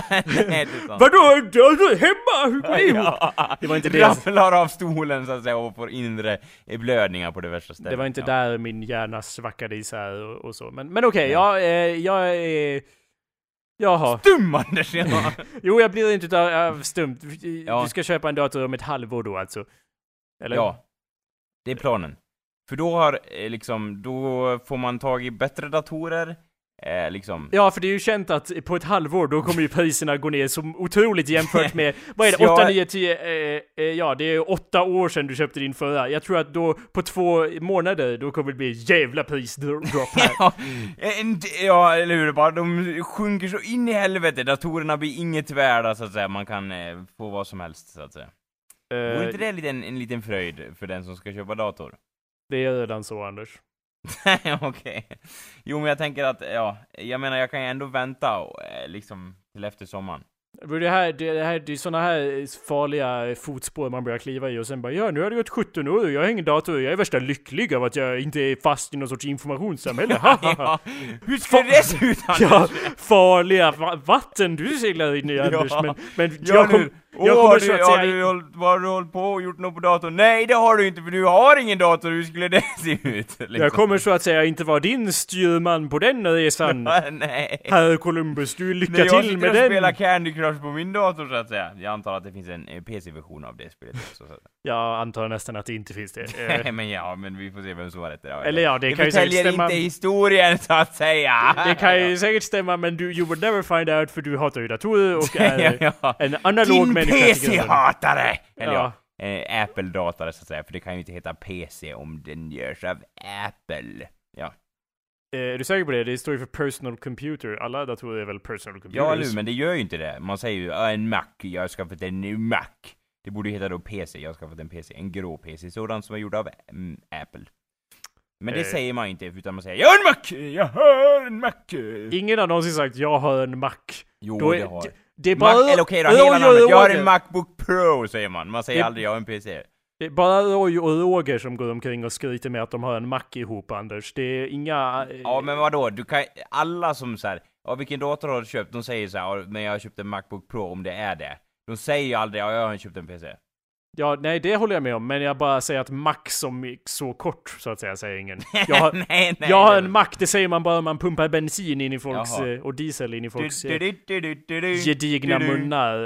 Nej. Vadå? Du hemma? Hur går det ihop? Ja. Det var inte det. Ramlar av stolen så att säga och får inre blödningar på det värsta stället. Det var inte ja. där min hjärna svackade isär och, och så. Men, men okej, jag, eh, jag är... Jaha. Stum Anders! Ja. *laughs* Jo, jag blir inte av, av stumt. Du Ja. ska köpa en dator om ett halvår då alltså? Eller? ja. Det är planen. För då har, eh, liksom, då får man tag i bättre datorer, eh, liksom. Ja, för det är ju känt att på ett halvår då kommer ju priserna gå ner så otroligt jämfört *laughs* med, vad är det, Ja. 8, 9, 10, eh, eh, ja det är åtta år sedan du köpte din förra. Jag tror att då på två månader, då kommer det bli jävla prisdropp *laughs* här. Ja, en, ja, eller hur? Bara, de sjunker så in i helvete, datorerna blir inget värda så att säga, man kan eh, få vad som helst så att säga. Vore Eh, inte det en liten, en liten fröjd för den som ska köpa dator? det är redan så Anders. *laughs* Okej. Jo men jag tänker att, ja, jag menar jag kan ju ändå vänta eh, liksom till efter sommaren. Det här, det, här, det är såna här farliga fotspår man börjar kliva i och sen bara ja, nu har det gått 17 år och jag har ingen dator jag är värsta lycklig av att jag inte är fast i någon sorts informationssamhälle. *laughs* ja. Hur skulle det se ut Anders? Ja, farliga va- vatten du seglar in i *laughs* Anders, men, men Ja, jag, kom. Jag kommer du, så att har, säga... du, vad har du hållit på och gjort något på datorn? Nej det har du inte för du har ingen dator, hur skulle det *laughs* se ut? Liksom. Jag kommer så att säga inte vara din styrman på den resan. *laughs* Nej. Herr Columbus, du lycka jag till sitter med och den! spelar Candy Crush på min dator så att säga. Jag antar att det finns en eh, PC-version av det spelet också. Jag antar nästan att det inte finns det. Eh, *laughs* Nej men ja, men vi får se vem som har rätt idag. Eller ja, det det kan ju säkert stämma. inte historien så att säga. Det kan ju säkert stämma, men du, you would never find out för du hatar ju datorer och är en analog Din människa. PC-hatare! Eller ja, Ja. eh, Apple-datare så att säga, för det kan ju inte heta PC om den görs av Apple. Ja, Eh, Är du säker på det? Det står ju för personal computer. Alla datorer är väl personal computers? ja hur, men det gör ju inte det. Man säger ju "Ah, en Mac, jag har skaffat en Mac. Det borde heta då PC, jag har skaffat en PC, en grå PC, sådan som är gjord av mm, Apple. Men det Eh. säger man ju inte, utan man säger 'Jag har en Mac! Jag har en Mac!' Ingen har någonsin sagt 'Jag har en Mac' Jo, Då är- det har Det är Mac, bara... eller okej då, Roy hela namnet. Jag har en Macbook Pro, säger man. Man säger Det- aldrig jag har en PC. Det är bara Roy och Roger som går omkring och skryter med att de har en Mac ihop, Anders. Det är inga... eh, Ja men vadå, du kan alla som så här, ja vilken dator har du köpt? De säger så här, "Ja, men jag har köpt en Macbook Pro om det är det. De säger ju aldrig, ja jag har köpt en PC. Ja, nej, det håller jag med om. Men jag bara säger att Mac som är så kort, så att säga, säger ingen. *laughs* Jag har, nej, nej, jag har en Mac, det säger man bara om man pumpar bensin in i folks... Jaha. eh, Och diesel in i folks... du- du- du- gedigna munnar.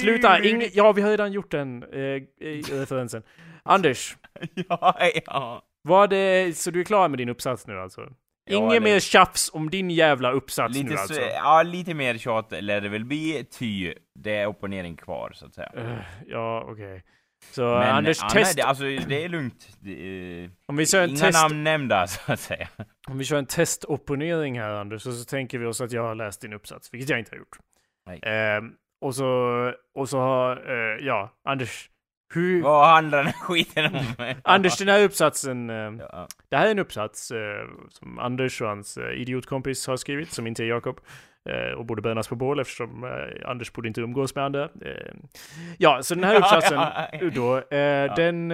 Sluta! Ing, ja, vi har redan gjort den eh, referensen. Anders, *laughs* Ja, ja. vad det, så du är klar med din uppsats nu alltså? Ja, Inget eller- mer tjafs om din jävla uppsats Lite, nu så, alltså? ja, lite mer tjat lär det väl bli, ty det är opponering kvar så att säga. Eh, ja, okej. Så Men Anders, Anna, test... det, alltså det är lugnt. Det är, Om vi kör en inga test... namn nämnda *laughs* så att säga. Om vi kör en testopponering här Anders, och så tänker vi oss att jag har läst din uppsats, vilket jag inte har gjort. Ehm, och så, och så har, eh, ja, Anders, hur... Vad handlar den skiten om? Anders, den här uppsatsen, eh, Ja. det här är en uppsats eh, som Anders och hans eh, idiotkompis har skrivit, som inte är Jakob. Och borde brännas på bål eftersom Anders borde inte umgås med andra. Ja, så den här *laughs* uppsatsen ja, ja. då, den...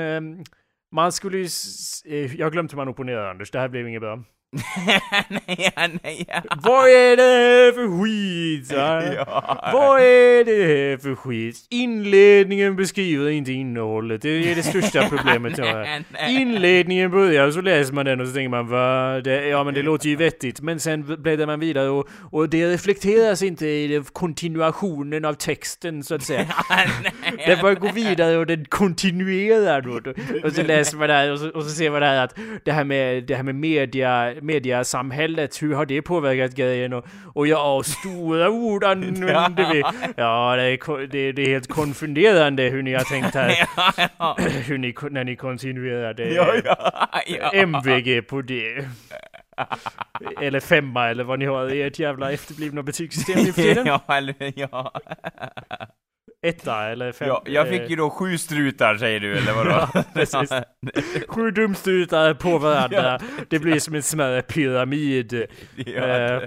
Man skulle ju... jag har glömt hur man opponerar Anders, det här blev inget bra. Nej, ja, nej, ja. Vad är det för skit? *laughs* Ja. Vad är det för skit? Inledningen beskriver inte innehållet. Det är det största *laughs* problemet jag har. Inledningen börjar så läser man den och så tänker man va? Det, ja men det låter ju vettigt. Men sen bläddrar man vidare och, och det reflekteras inte i det, kontinuationen av texten så att säga. *laughs* Den bara går vidare och den kontinuerar då. Och så läser man där och så, och så ser man där att det här med, det här med media, mediasamhället, hur har det påverkat grejen? Och, och ja, stora ord *laughs* använder vi. Ja, det är, det, det är helt konfunderande hur ni har tänkt här. *laughs* *clears throat* Hur ni, när ni kontinuerade Ja, ja, ja. MVG på det. eller femma eller vad ni har i ert jävla efterblivna betygssystem nu för tiden. *laughs* ja, eller ja. Etta eller fem. ja. Jag fick eh, ju då sju strutar säger du, eller vadå? *laughs* Ja, precis. Sju dumstrutar på varandra. Det blir som en smärre pyramid. ja, Eh,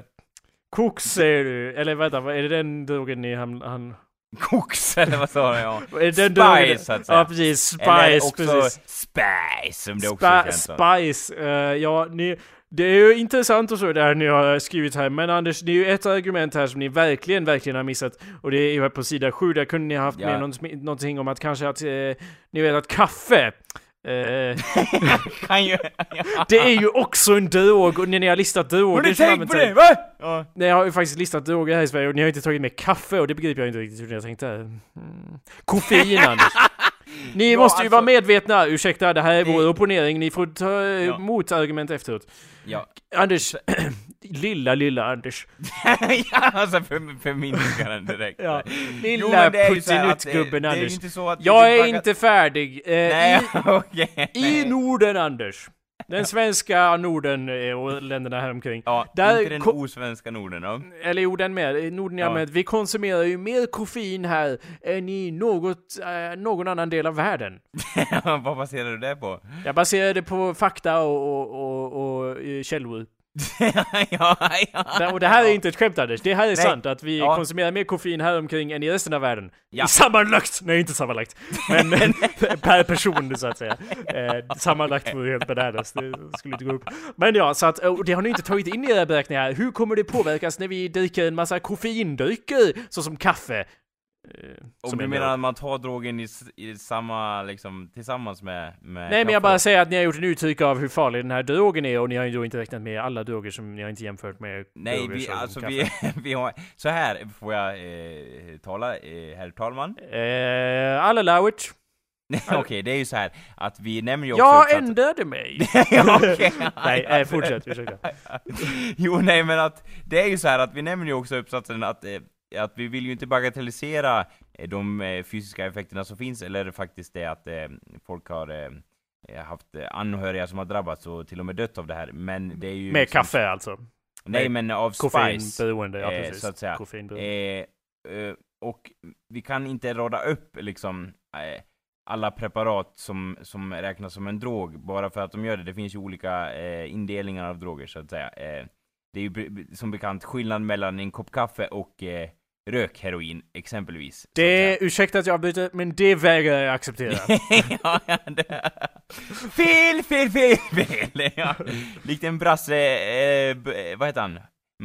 Koks säger du, eller vänta, vad- är det den drogen ni han... han Koks, eller vad sa jag? *laughs* Spice, drogen- så att säga. Ja precis, Eller spice, också precis. Spice, som det också Spa- är känt. Spice, eh, ja ni... Det är ju intressant och så det här ni har skrivit här, men Anders, det är ju ett argument här som ni verkligen, verkligen har missat. Och det är ju här på sida 7, där kunde ni ha haft Ja. med något, någonting om att kanske att, eh, ni vet att kaffe, eh. *laughs* Ja. det är ju också en drog, och när ni har listat droger Har ni tänkt på det? Va? Ja. Nej, jag har ju faktiskt listat droger här i Sverige och ni har inte tagit med kaffe och det begriper jag inte riktigt hur ni har tänkt där. Mm. Koffein, Anders. Ni Ja, måste ju alltså- vara medvetna, ursäkta, det här är Det- vår opponering, ni får ta Ja. emot argument efteråt. Ja. Anders, *clears throat* lilla, lilla Anders. *laughs* ja, alltså för, förminskar den direkt. Ja. Lilla här att det- puttinuttgubben är Anders. inte så att... Jag är inte färdig. Eh, Nej, I, *laughs* okej. I. Norden, Anders. Den svenska Norden eh, och länderna här omkring. Ja, Där inte den osvenska Norden då. Eller jo, den med. Norden Ja. allmänhet. Vi konsumerar ju mer koffein här än i något, eh, någon annan del av världen. *laughs* Vad baserar du det på? Jag baserar det på fakta och, och, och, och eh, källor. *laughs* ja, ja. Och det här är inte ett skämt Anders, det här är Nej. sant att vi Ja. konsumerar mer koffein här omkring än i resten av världen. Ja. Sammanlagt! Nej, inte sammanlagt. Men, men *laughs* *laughs* per person så att säga. Eh, sammanlagt vore helt bananas, det skulle inte gå upp. Men ja, så att, och det har ni inte tagit in i era beräkningar. Hur kommer det påverkas när vi dricker en massa koffeindrycker, såsom kaffe? Eh, Om som du en menar att man tar drogen i, i samma, liksom, tillsammans med, med Nej men jag bara säger att ni har gjort en uttryck av hur farlig den här drogen är och ni har ju då inte räknat med alla droger som ni har inte jämfört med Nej, vi, som alltså kaffe. vi, *laughs* vi har, så här får jag eh, tala, eh, herr talman? Eh, alla Lauert. *laughs* Okej, det är ju så här att vi nämner ju också Jag ändrade mig! *laughs* okej. Nej, eh, fortsätt, ursäkta. Jo, nej men att det är ju så här att vi nämner ju också uppsatsen att, eh, att vi vill ju inte bagatellisera eh, de eh, fysiska effekterna som finns, eller faktiskt det att eh, folk har haft anhöriga som har drabbats och till och med dött av det här, men det är ju... Med liksom- kaffe alltså. Nej men av spice. Koffeinberoende, ja precis. så att säga. Koffeinberoende. Eh, och vi kan inte rada upp liksom alla preparat som, som räknas som en drog bara för att de gör det. Det finns ju olika eh, indelningar av droger så att säga. Eh, det är ju som bekant skillnad mellan en kopp kaffe och eh, rökheroin exempelvis. Det, ursäkta att jag byter, men det vägrar jag acceptera. *laughs* ja, ja, det... Fel, fel, fel, fel! Ja. Likt en brasse, eh, b- vad heter han?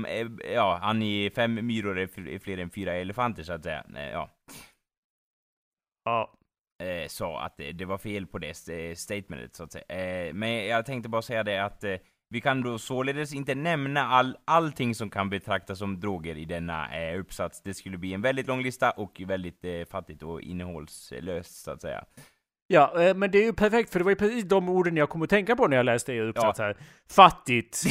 Eh, Ja, han i Fem myror är fl- är fler än fyra elefanter så att säga. Eh, Ja. ja. eh, sa att det, det var fel på det st- statementet så att säga. Eh, men jag tänkte bara säga det att eh, vi kan då således inte nämna all, allting som kan betraktas som droger i denna eh, uppsats. Det skulle bli en väldigt lång lista och väldigt eh, fattigt och innehållslöst så att säga. ja, eh, men det är ju perfekt för det var ju precis de orden jag kom att tänka på när jag läste er uppsats här. Fattigt,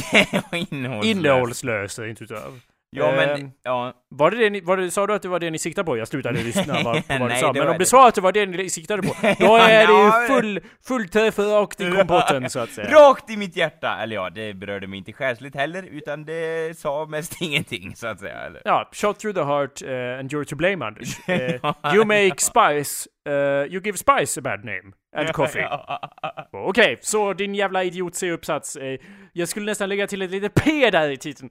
*laughs* innehållslöst. innehållslöst, inte utav. Ja men, Ehm, ja. Var det det ni, var det, sa du att det var det ni siktade på? Jag slutade lyssna på vad du *laughs* sa. Men om du sa att det var det ni siktade på, *laughs* då är det ju full, full träff rakt i kompotten så att säga. Rakt i mitt hjärta! Eller ja, det berörde mig inte själsligt heller, utan det sa mest *laughs* ingenting så att säga. Eller? Ja, shot through the heart uh, and you're to blame Anders. Eh, you make Spice, uh, you give Spice a bad name. And coffee. Okej, så din jävla idiot C-uppsats. Eh, jag skulle nästan lägga till ett litet P där i titeln.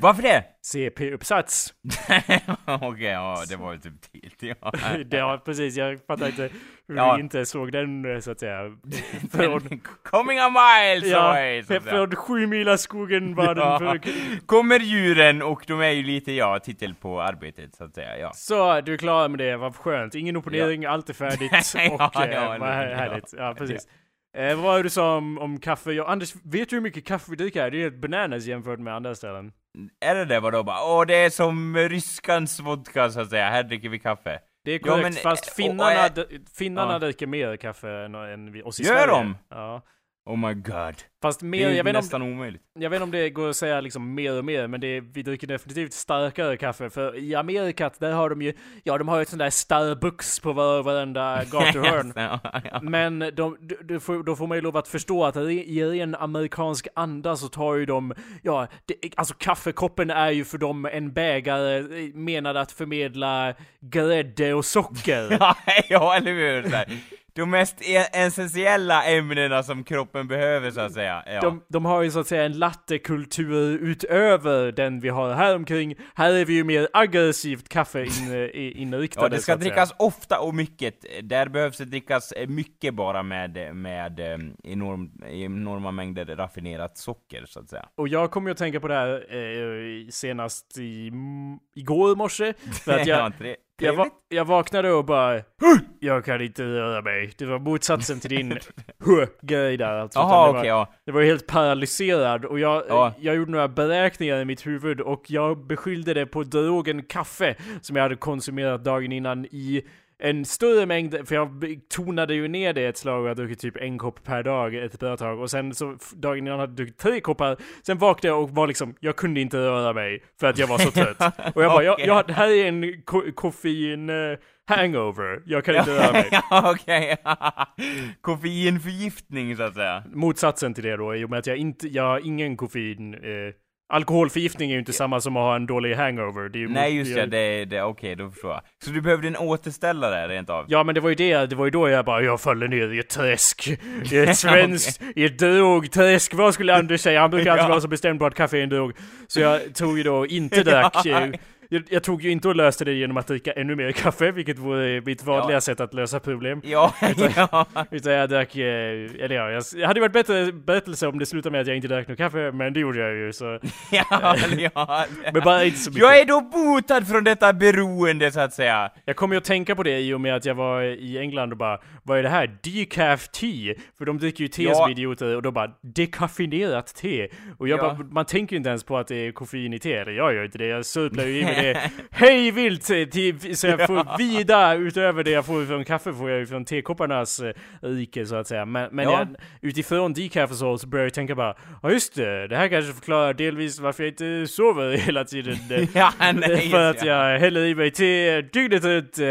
Varför det? CP-uppsats. *laughs* Okej, ja, det var ju typ till, ja. *laughs* ja, precis. Jag fattar inte hur Ja. du inte såg den, så att säga. Från, Coming a miles ja, away! Så från sju mila skogen var den *laughs* Ja. för... Kommer djuren och de är ju lite, ja, titel på arbetet så att säga, ja. Så, du är klar med det, vad skönt. Ingen opponering, allt är färdigt. Ja, och eh, ja, vad ja. härligt. Ja, precis. Eh, vad var det du sa om, om kaffe? Ja, Anders, vet du hur mycket kaffe vi dricker här? Det är helt bananas jämfört med andra ställen. Är det det vadå bara? Åh, det är som ryskans vodka så att säga, här dricker vi kaffe. Det är Ja, korrekt, men, fast och- finnarna, och är- d- finnarna Ja. dricker mer kaffe än, än vi, oss i Gör Sverige. de? Ja. Oh my god. Fast Det mer, är jag vet, nästan omöjligt. om, jag vet inte om det går att säga liksom mer och mer, men det är, vi dricker definitivt starkare kaffe. För i Amerika, där har de ju, ja de har ju ett sånt där Starbucks på var, varenda gatuhörn. *laughs* Men de, d- d- får, då får man ju lov att förstå att i ren amerikansk anda så tar ju de, ja, det, alltså kaffekoppen är ju för dem en bägare eh, menad att förmedla grädde och socker. *laughs* ja, eller hur? De mest e- essentiella ämnena som kroppen behöver så att säga. Ja. De, de har ju så att säga en lattekultur utöver den vi har här omkring. Här är vi ju mer aggressivt kaffe in. *laughs* Ja, det ska drickas ofta och mycket. Där behövs det drickas mycket bara med, med eh, enorm, enorma mängder raffinerat socker, så att säga. Och jag kommer ju att tänka på det här eh, senast i, igår morse. För att *laughs* jag, jag, va, jag vaknade och bara Jag kan inte röra mig. Det var motsatsen till din *laughs* grej där alltså. Jaha, det, var, ja. det var helt paralyserad och jag, Ja. jag gjorde några beräkningar i mitt huvud och jag beskyllde det på drogen kaffe som jag hade konsumerat dagen innan i en större mängd, för jag tonade ju ner det ett slag och jag druckit typ en kopp per dag ett bra tag och sen så dagen innan hade jag druckit tre koppar, sen vaknade jag och var liksom, jag kunde inte röra mig för att jag var så trött. *laughs* Och jag bara, jag, jag, det här är en ko- koffein eh, hangover, jag kan inte röra mig. *laughs* okej. *laughs* Koffeinförgiftning, så att säga. Motsatsen till det då, i och med att jag inte, jag har ingen koffein, eh, Alkoholförgiftning är ju inte samma som att ha en dålig hangover. Det är ju Nej, just det, det, det okej, då förstår jag. Så du behövde en återställare rent av? Ja men det var ju det, det var ju då jag bara, jag faller ner i ett träsk. I ett *laughs* svenskt, i ett drogträsk. Vad skulle Anders säga? Han brukar alltid *laughs* Ja. vara så bestämd på att kaffe är en drog. Så jag tog ju då inte *laughs* drack. Eh, Jag, jag tog ju inte och löste det genom att dricka ännu mer kaffe, vilket vore mitt vanliga Ja. sätt att lösa problem. Ja, *laughs* ja. Utan jag drack, eh, eller ja, jag, jag hade varit bättre berättelse om det slutade med att jag inte drack något kaffe, men det gjorde jag ju så. *laughs* *laughs* ja, ja. Men bara inte så mycket. Jag är då botad från detta beroende, så att säga. Jag kommer ju att tänka på det i och med att jag var i England och bara Vad är det här? Decaf tea? För de dricker ju te Ja. som idioter och då bara Dekaffinerat te Och jag Ja. bara, man tänker ju inte ens på att det är koffein i te, eller jag gör inte det Jag surplar ju i mig det *laughs* hej vilt eh, till, Så jag får vida utöver det jag får från kaffe får jag ju från tekopparnas eh, rike så att säga Men, men Ja. jag, utifrån decaf så, börjar jag tänka bara Ja just det, det här kanske förklarar delvis varför jag inte sover *laughs* hela tiden eh, *laughs* Ja, nej, för att jag häller i mig te dygnet runt eh,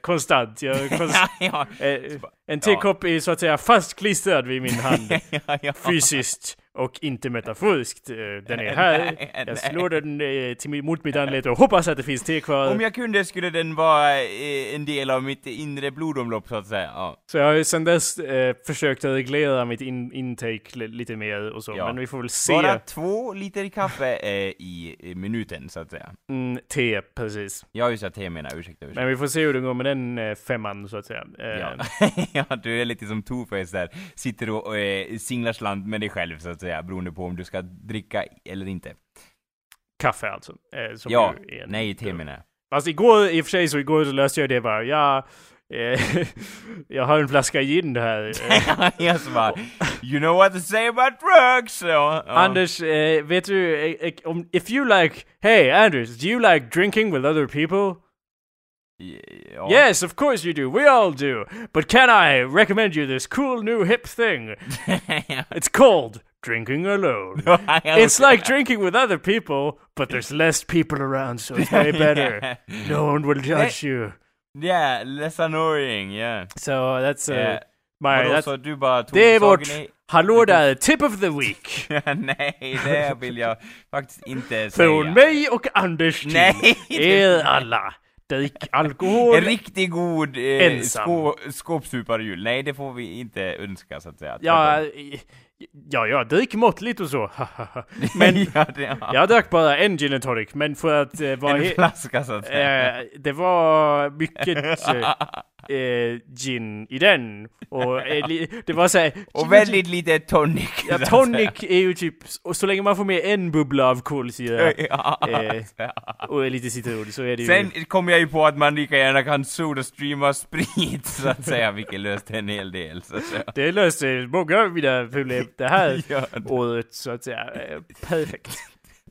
konstant. Jag, konst, ja, eh, en tekopp är så att säga fastklistrad vid min hand. ja, ja. Fysiskt och inte metaforiskt. Eh, Den är här. Nej, nej. Jag slår den eh, till, mot mitt anlete och hoppas att det finns te kvar. Om jag kunde skulle den vara eh, en del av mitt inre blodomlopp, så att säga. Ja. Så jag har ju sedan dess eh, försökt att reglera mitt in, intake li- lite mer och så. Ja. Men vi får väl se. Bara två liter kaffe eh, i minuten, så att säga. Mm, te, precis. Ja, just det, te menar jag. ursäkta, ursäkta. Men vi får se hur det går med den eh, femman så att säga. Ja. *laughs* ja, du är lite som Two-Face där. Sitter och eh, singlar slant med dig själv, så att säga, beroende på om du ska dricka eller inte. Kaffe alltså. Eh, som Ja, en- nej, te menar jag. Fast igår, i och för sig så igår så löste jag det bara, ja, eh, *laughs* jag har en flaska gin här. *laughs* Eh, jag så bara, you know what to say about drugs! Ja, ja. Anders, eh, vet du, eh, om, if you like, hey Anders, do you like drinking with other people? Ja. Yes, of course you do, we all do. But can I recommend you this cool new hip thing? *laughs* It's called drinking alone. *laughs* It's like drinking with other people, but there's less people around, so it's way better. *laughs* No one will judge you. Yeah, less annoying, yeah. So that's uh, Eh, my, vadå, så du bara tog det är vårt i... hallå där, tip of the week. *laughs* Nej, det vill jag faktiskt inte säga. Från mig och Anders till Nej, er alla. Drick alkohol. En riktigt god eh, Ensam. skå, skåpsuparjul. Nej, det får vi inte önska så att säga. Ja, ja, jag drick måttligt och så. men *laughs* ja, det, ja. jag drack bara en gin and tonic, men för att eh, vara en flaska så att säga. eh, Det var mycket *laughs* eh, eh, gin i den. Och eh, det var såhär... Och väldigt lite tonic. så Ja, tonic är ju typ, och så länge man får med en bubbla av kolsyra Eh, och lite citron så är det ju... Sen kom jag ju på att man lika gärna kan sodastreama sprit så att säga, vilket löste en hel del så att säga. Det löste många av mina problem det här *laughs* året så att säga. Eh, Perfekt.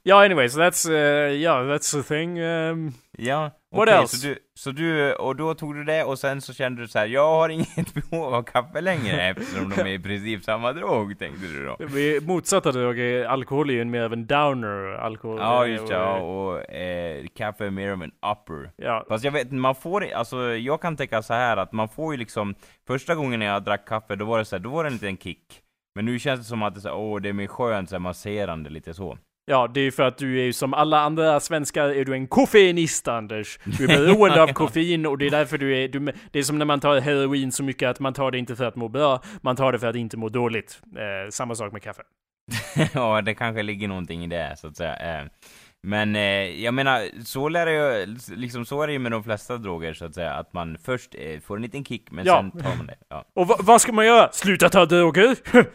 Ja, anyway, so that's, uh, yeah, that's the thing. Um, Ja, What okej, else? Så du, så du, och då tog du det och sen så kände du så här: jag har inget *laughs* behov av kaffe längre *laughs* eftersom de är i princip samma drog, tänkte du då? vi motsatta drag, är alkohol är ju mer av en downer. Alkohol. Ja, just det, ja, och eh, kaffe är mer av en upper. Ja, Fast jag vet man får alltså jag kan tänka så här att man får ju liksom, första gången jag drack kaffe, då var det så här, då var det en liten kick. Men nu känns det som att det är så åh, det är mer skönt, så här, masserande, lite så. Ja, det är för att du är ju som alla andra svenskar är du en koffeinist Anders. Du är beroende av *laughs* koffein och det är därför du är, du, det är som när man tar heroin så mycket att man tar det inte för att må bra, man tar det för att inte må dåligt. Eh, samma sak med kaffe. *laughs* ja, det kanske ligger någonting i det, så att säga. Eh, Men eh, jag menar, så lär ju, liksom så är det ju med de flesta droger, så att säga, att man först eh, får en liten kick, men Ja. sen tar man det. Ja. Och va- vad ska man göra? Sluta ta droger? *laughs*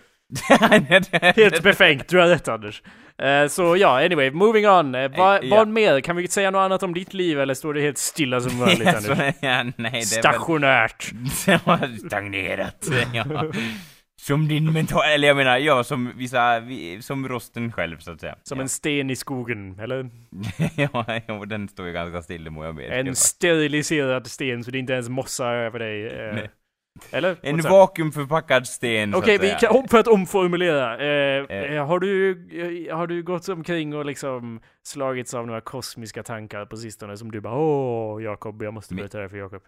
*laughs* Helt befängt, du har rätt Anders. Eh, så ja, anyway, moving on. Uh, vad Eh, ja. vad mer? Kan vi säga något annat om ditt liv eller står det helt stilla som *laughs* så, Anders? ja, nej, det är väl... Stationärt. *laughs* Stagnerat. ja. Som din mental, eller jag menar, ja, som vissa, vi, som rosten själv så att säga. Som ja. en sten i skogen, eller? ja, ja, den står ju ganska still, må jag be. En steriliserad sten så det inte ens mossar över dig. Eller? En vakuumförpackad sten, Okej, så vi kan, för att omformulera. Eh, Eh. eh, har, du, eh, har du gått omkring och liksom slagits av några kosmiska tankar på sistone som du bara Åh, Jakob, jag måste berätta det här för Jakob.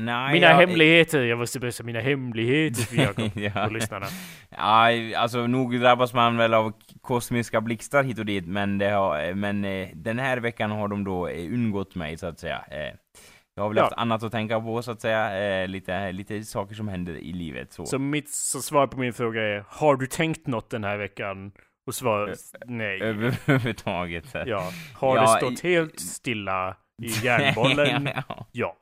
Nej, Mina jag- hemligheter, jag måste berätta mina hemligheter för Jakob *laughs* Ja. och lyssnarna. *laughs* Ja, alltså nog drabbas man väl av kosmiska blixtar hit och dit, men har, men eh, den här veckan har de då undgått mig så att säga. Jag har väl Ja. haft annat att tänka på så att säga, eh, lite, lite saker som händer i livet så. Så mitt så svar på min fråga är, har du tänkt något den här veckan? Och svar, nej. Överhuvudtaget. *laughs* Ja. Har Ja, det stått i- helt stilla i järnbollen? *laughs* ja. Ja.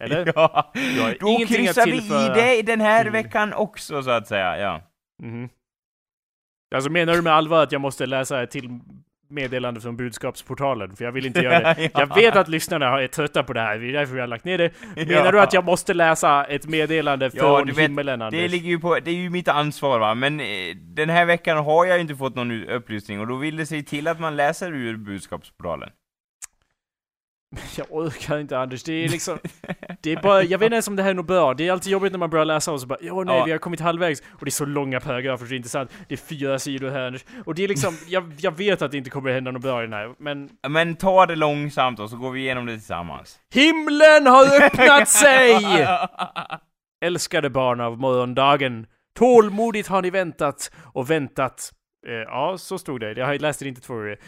Eller? *laughs* Ja, Jag då kryssar vi i det den här till- veckan också så att säga, ja. Mhm. Alltså menar du med allvar att jag måste läsa till meddelande från budskapsportalen? För jag vill inte *laughs* göra det. Ja. Jag vet att lyssnarna är trötta på det här, det är därför vi har lagt ner det. Menar Ja. du att jag måste läsa ett meddelande Ja, från du vet, himmelen, Anders? Det ligger ju på, det är ju mitt ansvar va, men eh, den här veckan har jag inte fått någon upplysning och då vill det sig till att man läser ur budskapsportalen. *laughs* Jag orkar inte Anders, det är liksom... Det är bara, jag vet inte ens om det här är något bra. Det är alltid jobbigt när man börjar läsa och så bara ja nej Ja. vi har kommit halvvägs. Och det är så långa paragrafer så det är inte sant. Det är fyra sidor här Anders. Och det är liksom, *laughs* jag, jag vet att det inte kommer hända något bra i den här. Men Men ta det långsamt och så går vi igenom det tillsammans. himlen har *laughs* öppnat sig! Älskade barn av morgondagen. Tålmodigt har ni väntat och väntat. Eh, ja, så stod det. Jag har läst det inte två gånger.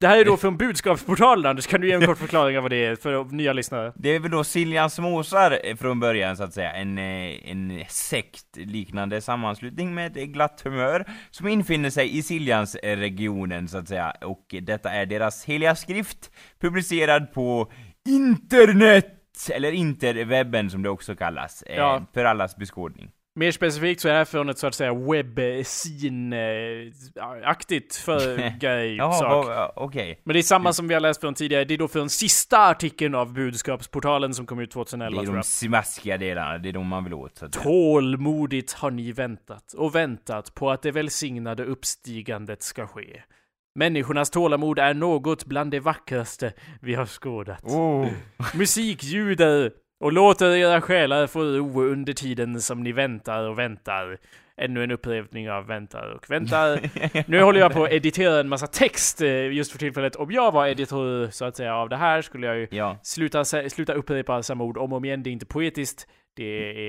Det här är då från budskapsportalen Anders, kan du ge en kort förklaring av vad det är för nya lyssnare? Det är väl då Siljans Mosar eh, från början så att säga, en, eh, en sekt liknande sammanslutning med glatt humör som infinner sig i Siljansregionen så att säga, och detta är deras heliga skrift publicerad på internet, eller interwebben som det också kallas, eh, Ja. för allas beskådning. Mer specifikt så är det här från ett så att säga webbsin-aktigt för *laughs* grej Jaha, sak. vad- ja, okej. Men det är samma som vi har läst från tidigare, det är då från sista artikeln av budskapsportalen som kom ut Det 2011 är tror de jag. smaskiga delarna, det är de man vill åt så. Tålmodigt har ni väntat och väntat på att det välsignade uppstigandet ska ske. Människornas tålamod är något bland det vackraste vi har skådat. Oh. Musik ljuder och låter era själar få ro under tiden som ni väntar och väntar. Ännu en upprepning av väntar och väntar. *laughs* Nu håller jag på att editera en massa text eh, just för tillfället. Om jag var editor så att säga av det här skulle jag ju Ja. sluta, sluta upprepa samma ord om och om igen. Det är inte poetiskt, det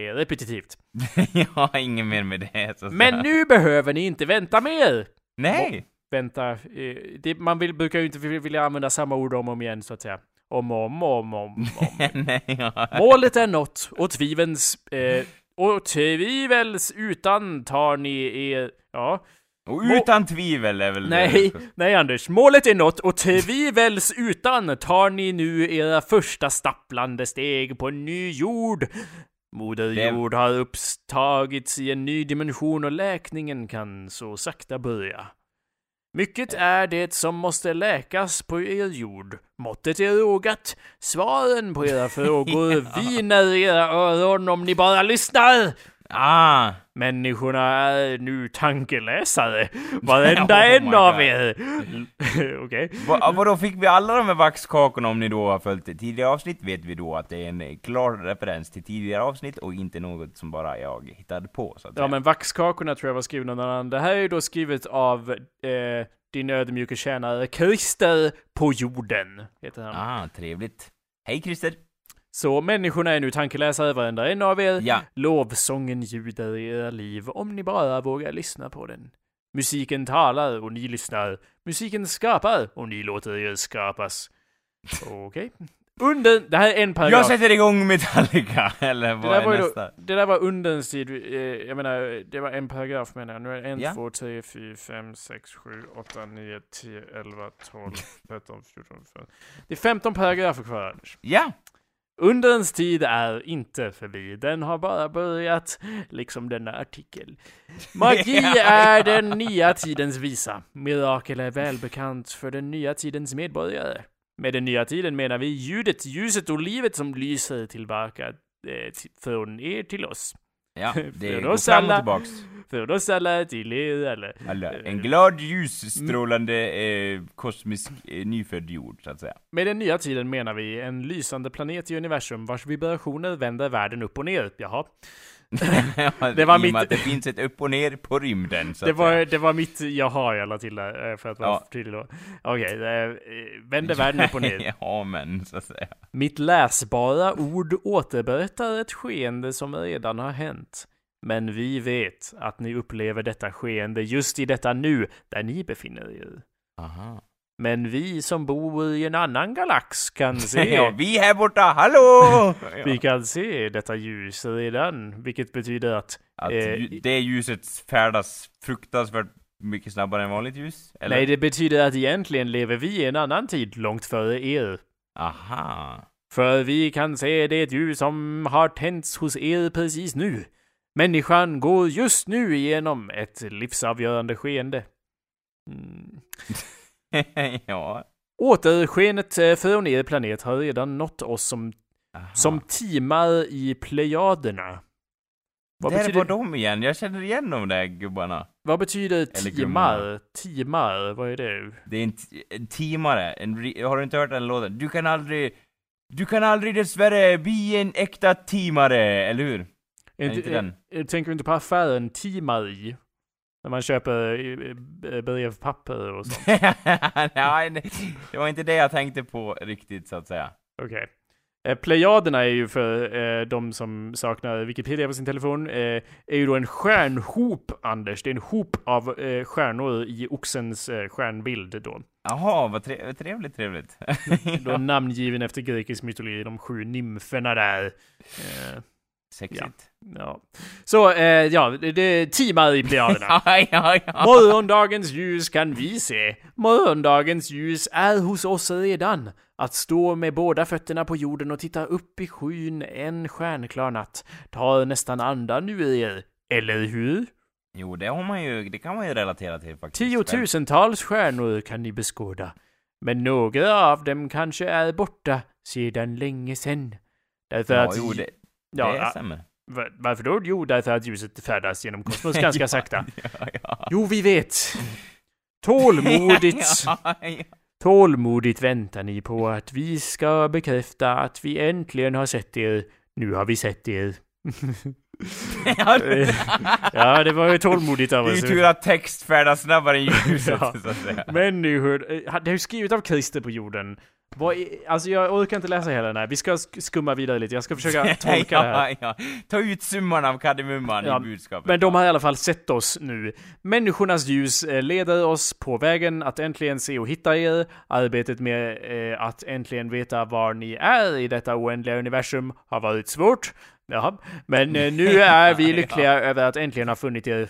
är repetitivt. *laughs* jag har ingen mer med det så Men säga. nu behöver ni inte vänta mer! Nej! Vänta, eh, det, man vill, brukar ju inte vilja använda samma ord om och om igen så att säga. Om och om och om, om, om. *laughs* Målet är nått och tvivels... Eh, och tvivels utan tar ni er... Ja. Och utan tvivel är väl Nej, nej Anders. Målet är nått och tvivels utan tar ni nu era första stapplande steg på en ny jord. Moder Det- jord har upptagits i en ny dimension och läkningen kan så sakta börja. Mycket är det som måste läkas på er jord. Måttet är rågat. Svaren på era frågor *laughs* viner i era öron om ni bara lyssnar. Ah! Människorna är nu tankeläsare. *laughs* Varenda Oh en av er. *laughs* Okej. Va, vadå, fick vi alla de här vaxkakorna om ni då har följt tidigare avsnitt vet vi då att det är en eh, klar referens till tidigare avsnitt och inte något som bara jag hittade på så att Ja säga. men vaxkakorna tror jag var skrivna någon annan. Det här är ju då skrivet av eh, din ödmjuke tjänare Christer på jorden. Heter han. Ah, trevligt. Hej Christer! Så människorna är nu tankeläsare varenda en av er. Ja, Lovsången ljuder i era liv om ni bara vågar lyssna på den. Musiken talar och ni lyssnar. Musiken skapar och ni låter er skapas. Okej. Under, det här är en paragraf. jag sätter igång Metallica, eller det, vad där är var nästa? då, det där var underns tid. Eh, jag menar, det var en paragraf menar jag. Nu är det en, Ja. två, tre, fyra, fem, sex, sju, åtta, nio, tio, elva, tolv, *laughs* tretton, fjorton, femton. Det är 15 paragrafer kvar Anders. Ja! Underns tid är inte förbi, den har bara börjat, liksom denna artikel. Magi *laughs* är den nya tidens visa. Mirakel är välbekant för den nya tidens medborgare. Med den nya tiden menar vi ljudet, ljuset och livet som lyser tillbaka eh, från er till oss. Ja, *laughs* det går fram och tillbaks. För oss alla, till er alla. Alla. En glad ljusstrålande eh, kosmisk eh, nyfödd jord, så att säga. Med den nya tiden menar vi en lysande planet i universum vars vibrationer vänder världen upp och ner. Jaha. *laughs* det var mitt- att det finns ett upp och ner på rymden, så Det var, säga. det var mitt jaha jag la till där, eh, för att vara Ja. tydlig då. Okej, eh, vänder världen upp och ner. *laughs* ja, men så att säga. Mitt läsbara ord återberättar ett skeende som redan har hänt. Men vi vet att ni upplever detta skeende just i detta nu, där ni befinner er. Aha. Men vi som bor i en annan galax kan *laughs* se, ja, vi här borta, hallå! *laughs* vi kan se detta ljus redan, vilket betyder att Att eh, det ljuset färdas fruktansvärt mycket snabbare än vanligt ljus? Eller? Nej, det betyder att egentligen lever vi i en annan tid långt före er. Aha. För vi kan se det ljus som har tänts hos er precis nu. Människan går just nu igenom ett livsavgörande skeende. Mm. *laughs* *laughs* ja. Återskenet eh, från er planet har redan nått oss som, Aha. som timar i Plejaderna. Vad Där betyder, var de igen, jag känner igen de där gubbarna. vad betyder gummorna. Timar, vad är det? Det är en, en timare, en, har du inte hört den låten? Du kan aldrig, du kan aldrig dessvärre bli en äkta timare, eller hur? Är inte den. Tänker du inte på affären Timari? När man köper brevpapper och sånt. *laughs* Nej, det- var inte det jag tänkte på riktigt, så att säga. Okej. Eh, Plejaderna är ju för eh, de som saknar Wikipedia på sin telefon, eh, är ju då en stjärnhop, Anders. Det är en hop av eh, stjärnor i oxens eh, stjärnbild då. Jaha, vad tre, trevligt, trevligt. Då *laughs* namngiven efter grekisk mytologi, de sju nymferna där. Eh, Sexigt. ja. Så, eh, ja, det, det är timar i Plejaderna. *laughs* Ja, ja, ja. Morgondagens ljus kan vi se. Morgondagens ljus är hos oss redan. Att stå med båda fötterna på jorden och titta upp i skyn en stjärnklar natt tar nästan andan ur er. Eller hur? Jo, det har man ju, det kan man ju relatera till faktiskt. Tiotusentals stjärnor kan ni beskåda. Men några av dem kanske är borta sedan länge sen. Därför Ja, att... jo, det, ja, det ja, stämmer. va- varför då? Jo, därför att ljuset färdas genom kosmos *laughs* ganska sakta. *laughs* Ja, ja. Jo, vi vet. Tålmodigt. *laughs* ja, ja. Tålmodigt väntar ni på att vi ska bekräfta att vi äntligen har sett er. Nu har vi sett er. Ja, det var ju tålmodigt av Det är oss. ju tur att text färdas snabbare än ljuset, Ja. så att säga. Människor, eh, det är ju skrivet av Christer på jorden. Vad är, alltså jag orkar inte läsa hela den här. Vi ska sk- skumma vidare lite. Jag ska försöka *laughs* tolka det här. ja, ja. Ta ut summan av kardemumman Ja, i budskapet. Men de har i alla fall sett oss nu. Människornas ljus eh, leder oss på vägen att äntligen se och hitta er. Arbetet med eh, att äntligen veta var ni är i detta oändliga universum har varit svårt. Jaha. Men eh, nu *laughs* är vi lyckliga över att äntligen ha funnit er.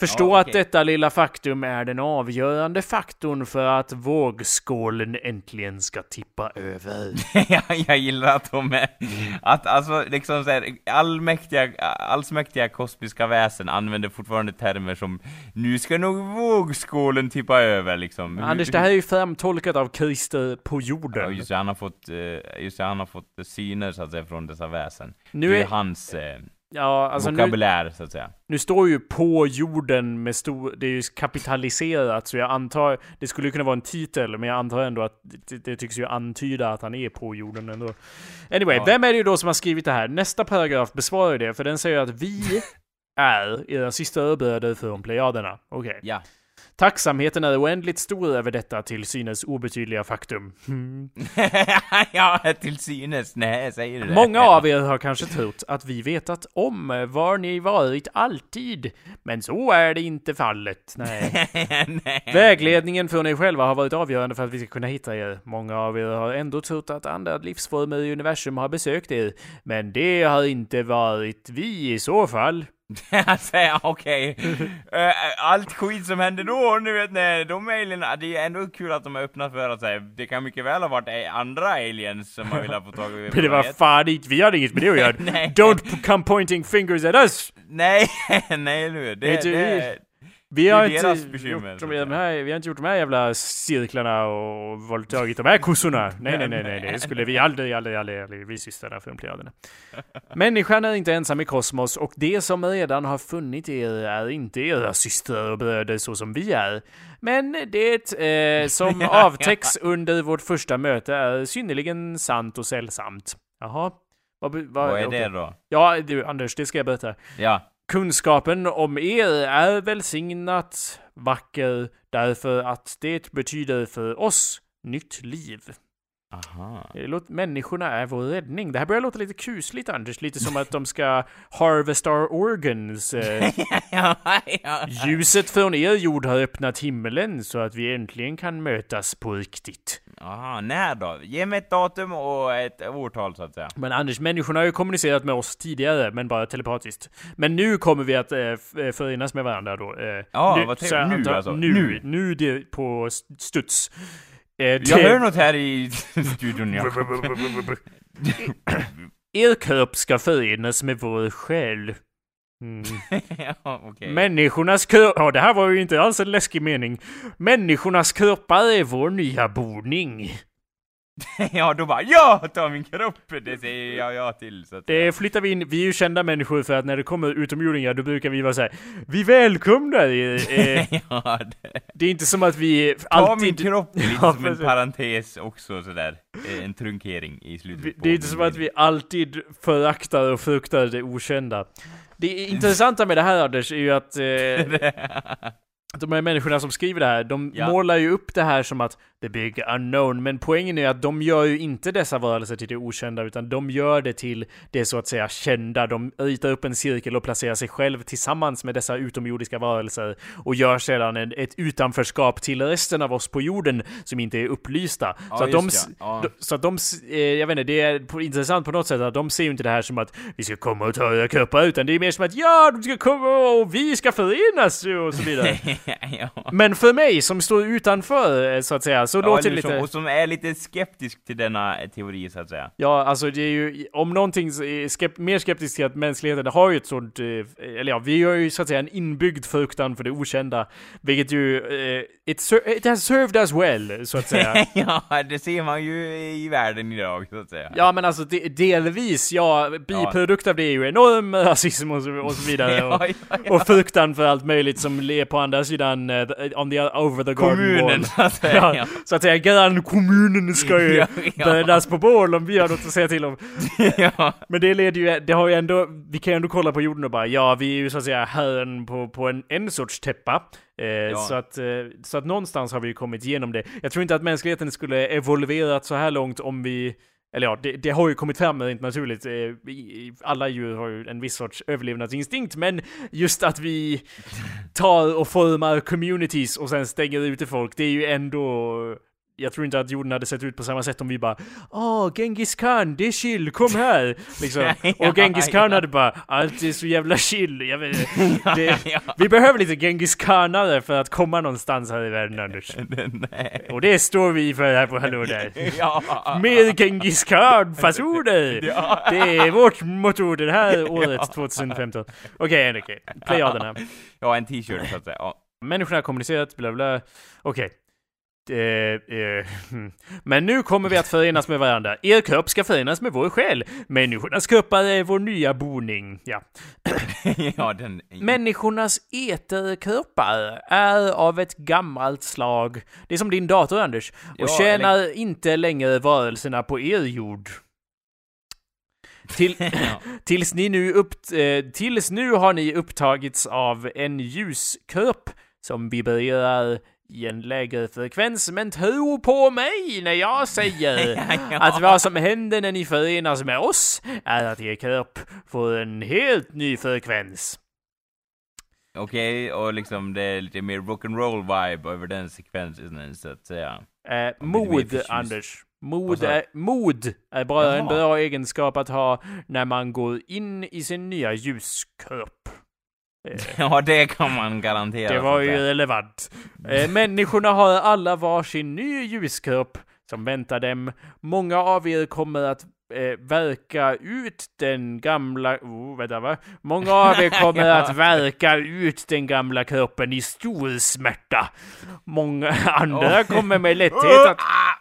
Förstå Ja, att okej. detta lilla faktum är den avgörande faktorn för att vågskålen äntligen ska tippa över. *laughs* ja, jag gillar att de är, att alltså liksom såhär, allmäktiga, allsmäktiga kosmiska väsen använder fortfarande termer som nu ska nog vågskålen tippa över liksom. Anders, det här är ju framtolkat av Christer på jorden. Ja, just det, han har fått, eh, just det, han har fått syner så att säga från dessa väsen. Nu det är är, hans, eh, Ja, alltså nu, vokabulär så att säga. nu står ju på jorden med stor, det är ju kapitaliserat så jag antar, det skulle ju kunna vara en titel men jag antar ändå att det, det tycks ju antyda att han är på jorden ändå. Anyway, Ja. vem är det ju då som har skrivit det här? Nästa paragraf besvarar ju det, för den säger att vi *laughs* är era sista öbröder från Plejaderna. Okej. Ja. Tacksamheten är oändligt stor över detta till synes obetydliga faktum. Hmm. *laughs* ja, till synes. Nej, säger du det? Många av er har kanske trott att vi vetat om var ni varit alltid, men så är det inte fallet. Nej. *laughs* Nej. Vägledningen från er själva har varit avgörande för att vi ska kunna hitta er. Många av er har ändå trott att andra livsformer i universum har besökt er, men det har inte varit vi i så fall. *laughs* okej. Eh, allt skit som hände då, nu vet ni, de alienerna, det är ändå kul att de är öppna för att säga, det kan mycket väl ha varit andra aliens som har velat få tag i *laughs* Men det var fan inte, vi hade inget med det att göra. *laughs* Don't come pointing fingers at us! Nej, nej nu, det, du- det, Vi har inte bekymmer, gjort de, de här, vi har inte gjort de här jävla cirklarna och våldtagit de här kossorna. *laughs* Nej, nej, nej, nej, det skulle vi aldrig, aldrig, aldrig, aldrig vi systrarna från Plejaderna. Människan är inte ensam i kosmos och det som redan har funnit er är inte era systrar och bröder så som vi är. Men det eh, som *laughs* avtäcks under vårt första möte är synnerligen sant och sällsamt. Jaha. Vad, vad, vad är okej. det då? Ja, du Anders, det ska jag berätta. Ja. Kunskapen om er är välsignat vacker därför att det betyder för oss nytt liv. Aha. Låter, människorna är vår räddning. Det här börjar låta lite kusligt Anders, lite som att de ska harvest our organs. Eh, *laughs* ljuset från er jord har öppnat himmelen så att vi äntligen kan mötas på riktigt. Aha, när då? Ge mig ett datum och ett årtal så att säga. Men Anders, människorna har ju kommunicerat med oss tidigare, men bara telepatiskt. Men nu kommer vi att eh, eh, förenas med varandra då. Eh, Ja, nu, vad trevligt. Nu antar- alltså. Nu, Nu. nu det på st- studs. Eh, Jag hör något här i *laughs* studion, ja. *laughs* Er kropp ska förenas med vår själ. Mm. *laughs* ja, okej. Människornas kropp... Ja, det här var ju inte alls en läskig mening. Människornas kroppar är vår nya boning. *laughs* ja, då bara ja, ta min kropp! Det säger jag ja till så att Det flyttar vi in. Vi är ju kända människor för att när det kommer utomjordingar då brukar vi vara så här. Vi välkomnar er. *laughs* Eh, ja, det. det är inte som att vi Ta alltid... min kropp *laughs* lite Ja, som en parentes också sådär. Eh, En trunkering i slutet Vi- på Det är inte som att vi alltid föraktar och fruktar det okända. Det intressanta med det här Anders är ju att eh, de här människorna som skriver det här, de Ja. målar ju upp det här som att the big unknown, men poängen är att de gör ju inte dessa varelser till det okända, utan de gör det till det så att säga kända. De ritar upp en cirkel och placerar sig själv tillsammans med dessa utomjordiska varelser och gör sedan en, ett utanförskap till resten av oss på jorden som inte är upplysta. Ja, så att de, ja. De- så att de, eh, jag vet inte, det är intressant på något sätt att de ser ju inte det här som att vi ska komma och ta era kroppar, utan det är mer som att ja, de ska komma och vi ska förenas och så vidare. *laughs* ja. Men för mig som står utanför, eh, så att säga, så Ja, låter lite... som, och som är lite skeptisk till denna teori så att säga. Ja, alltså det är ju, om någonting skep mer skeptiskt till att mänskligheten har ju ett sånt, eh, eller ja, vi har ju så att säga en inbyggd fruktan för det okända, vilket ju, eh, it, ser it has served us well, så att säga. *laughs* ja, det ser man ju i världen idag så att säga. Ja men alltså de, delvis, ja, biprodukt av det är ju enorm rasism och så, och så vidare. *laughs* Och, ja, ja, ja. och fruktan för allt möjligt som är på andra sidan, uh, on the over the garden Kommunen wall. så att säga. Ja, så att säga, grannkommunen ska ju *laughs* Ja, ja. brännas på bål om vi har något att säga till om. *laughs* ja. Men det leder ju, det har ju ändå, vi kan ju ändå kolla på jorden och bara, ja vi är ju så att säga herren på, på en, en sorts täppa. Eh, så, att, eh, så att någonstans har vi ju kommit igenom det. Jag tror inte att mänskligheten skulle evolverat så här långt om vi eller ja, det, det har ju kommit fram rent naturligt. Eh, alla djur har ju en viss sorts överlevnadsinstinkt, men just att vi tar och formar communities och sen stänger ute folk, det är ju ändå... Jag tror inte att jorden hade sett ut på samma sätt om vi bara Åh, Genghis Khan, det är chill, kom här! Liksom. *laughs* Och Genghis Khan hade bara Allt är så jävla chill, jag vet *laughs* det. Vi behöver lite Genghis Khanare för att komma någonstans här i världen, Anders. *laughs* Och det står vi för här på Hallå där. Mer Genghis Khan-fasoner! Det är vårt motto det här året, 2015. Okej, okej. Plejaderna. Ja, en t-shirt så att säga. Människorna har kommunicerat, bla bla. Okej. Eh, *laughs* men nu kommer vi att förenas med varandra. Er kropp ska förenas med vår själ. Människornas kroppar är vår nya boning. Ja. *laughs* ja, den... Människornas eterkroppar är av ett gammalt slag. Det är som din dator, Anders. Och Ja, tjänar eller- inte längre varelserna på er jord. Till, *laughs* Ja. tills ni nu upp, eh, tills nu har ni upptagits av en ljuskropp som vibrerar i en lägre frekvens, men tro på mig när jag säger *laughs* att vad som händer när ni förenas med oss är att er kropp får en helt ny frekvens. Okej, och liksom det är lite mer rock'n'roll vibe över den sekvensen så att säga. Eh, mod. Anders. Mod är, mod är bara en Jaha. bra egenskap att ha när man går in i sin nya ljuskropp. Eh, Ja, det kan man garantera. Det var ju relevant. Eh, människorna har alla varsin ny ljuskropp som väntar dem. Många av er kommer att eh, verka ut den gamla... Oh, vänta, va? Många av er *laughs* kommer Ja. att verka ut den gamla kroppen i stor smärta. Många andra Åh. kommer med lätthet att... *laughs*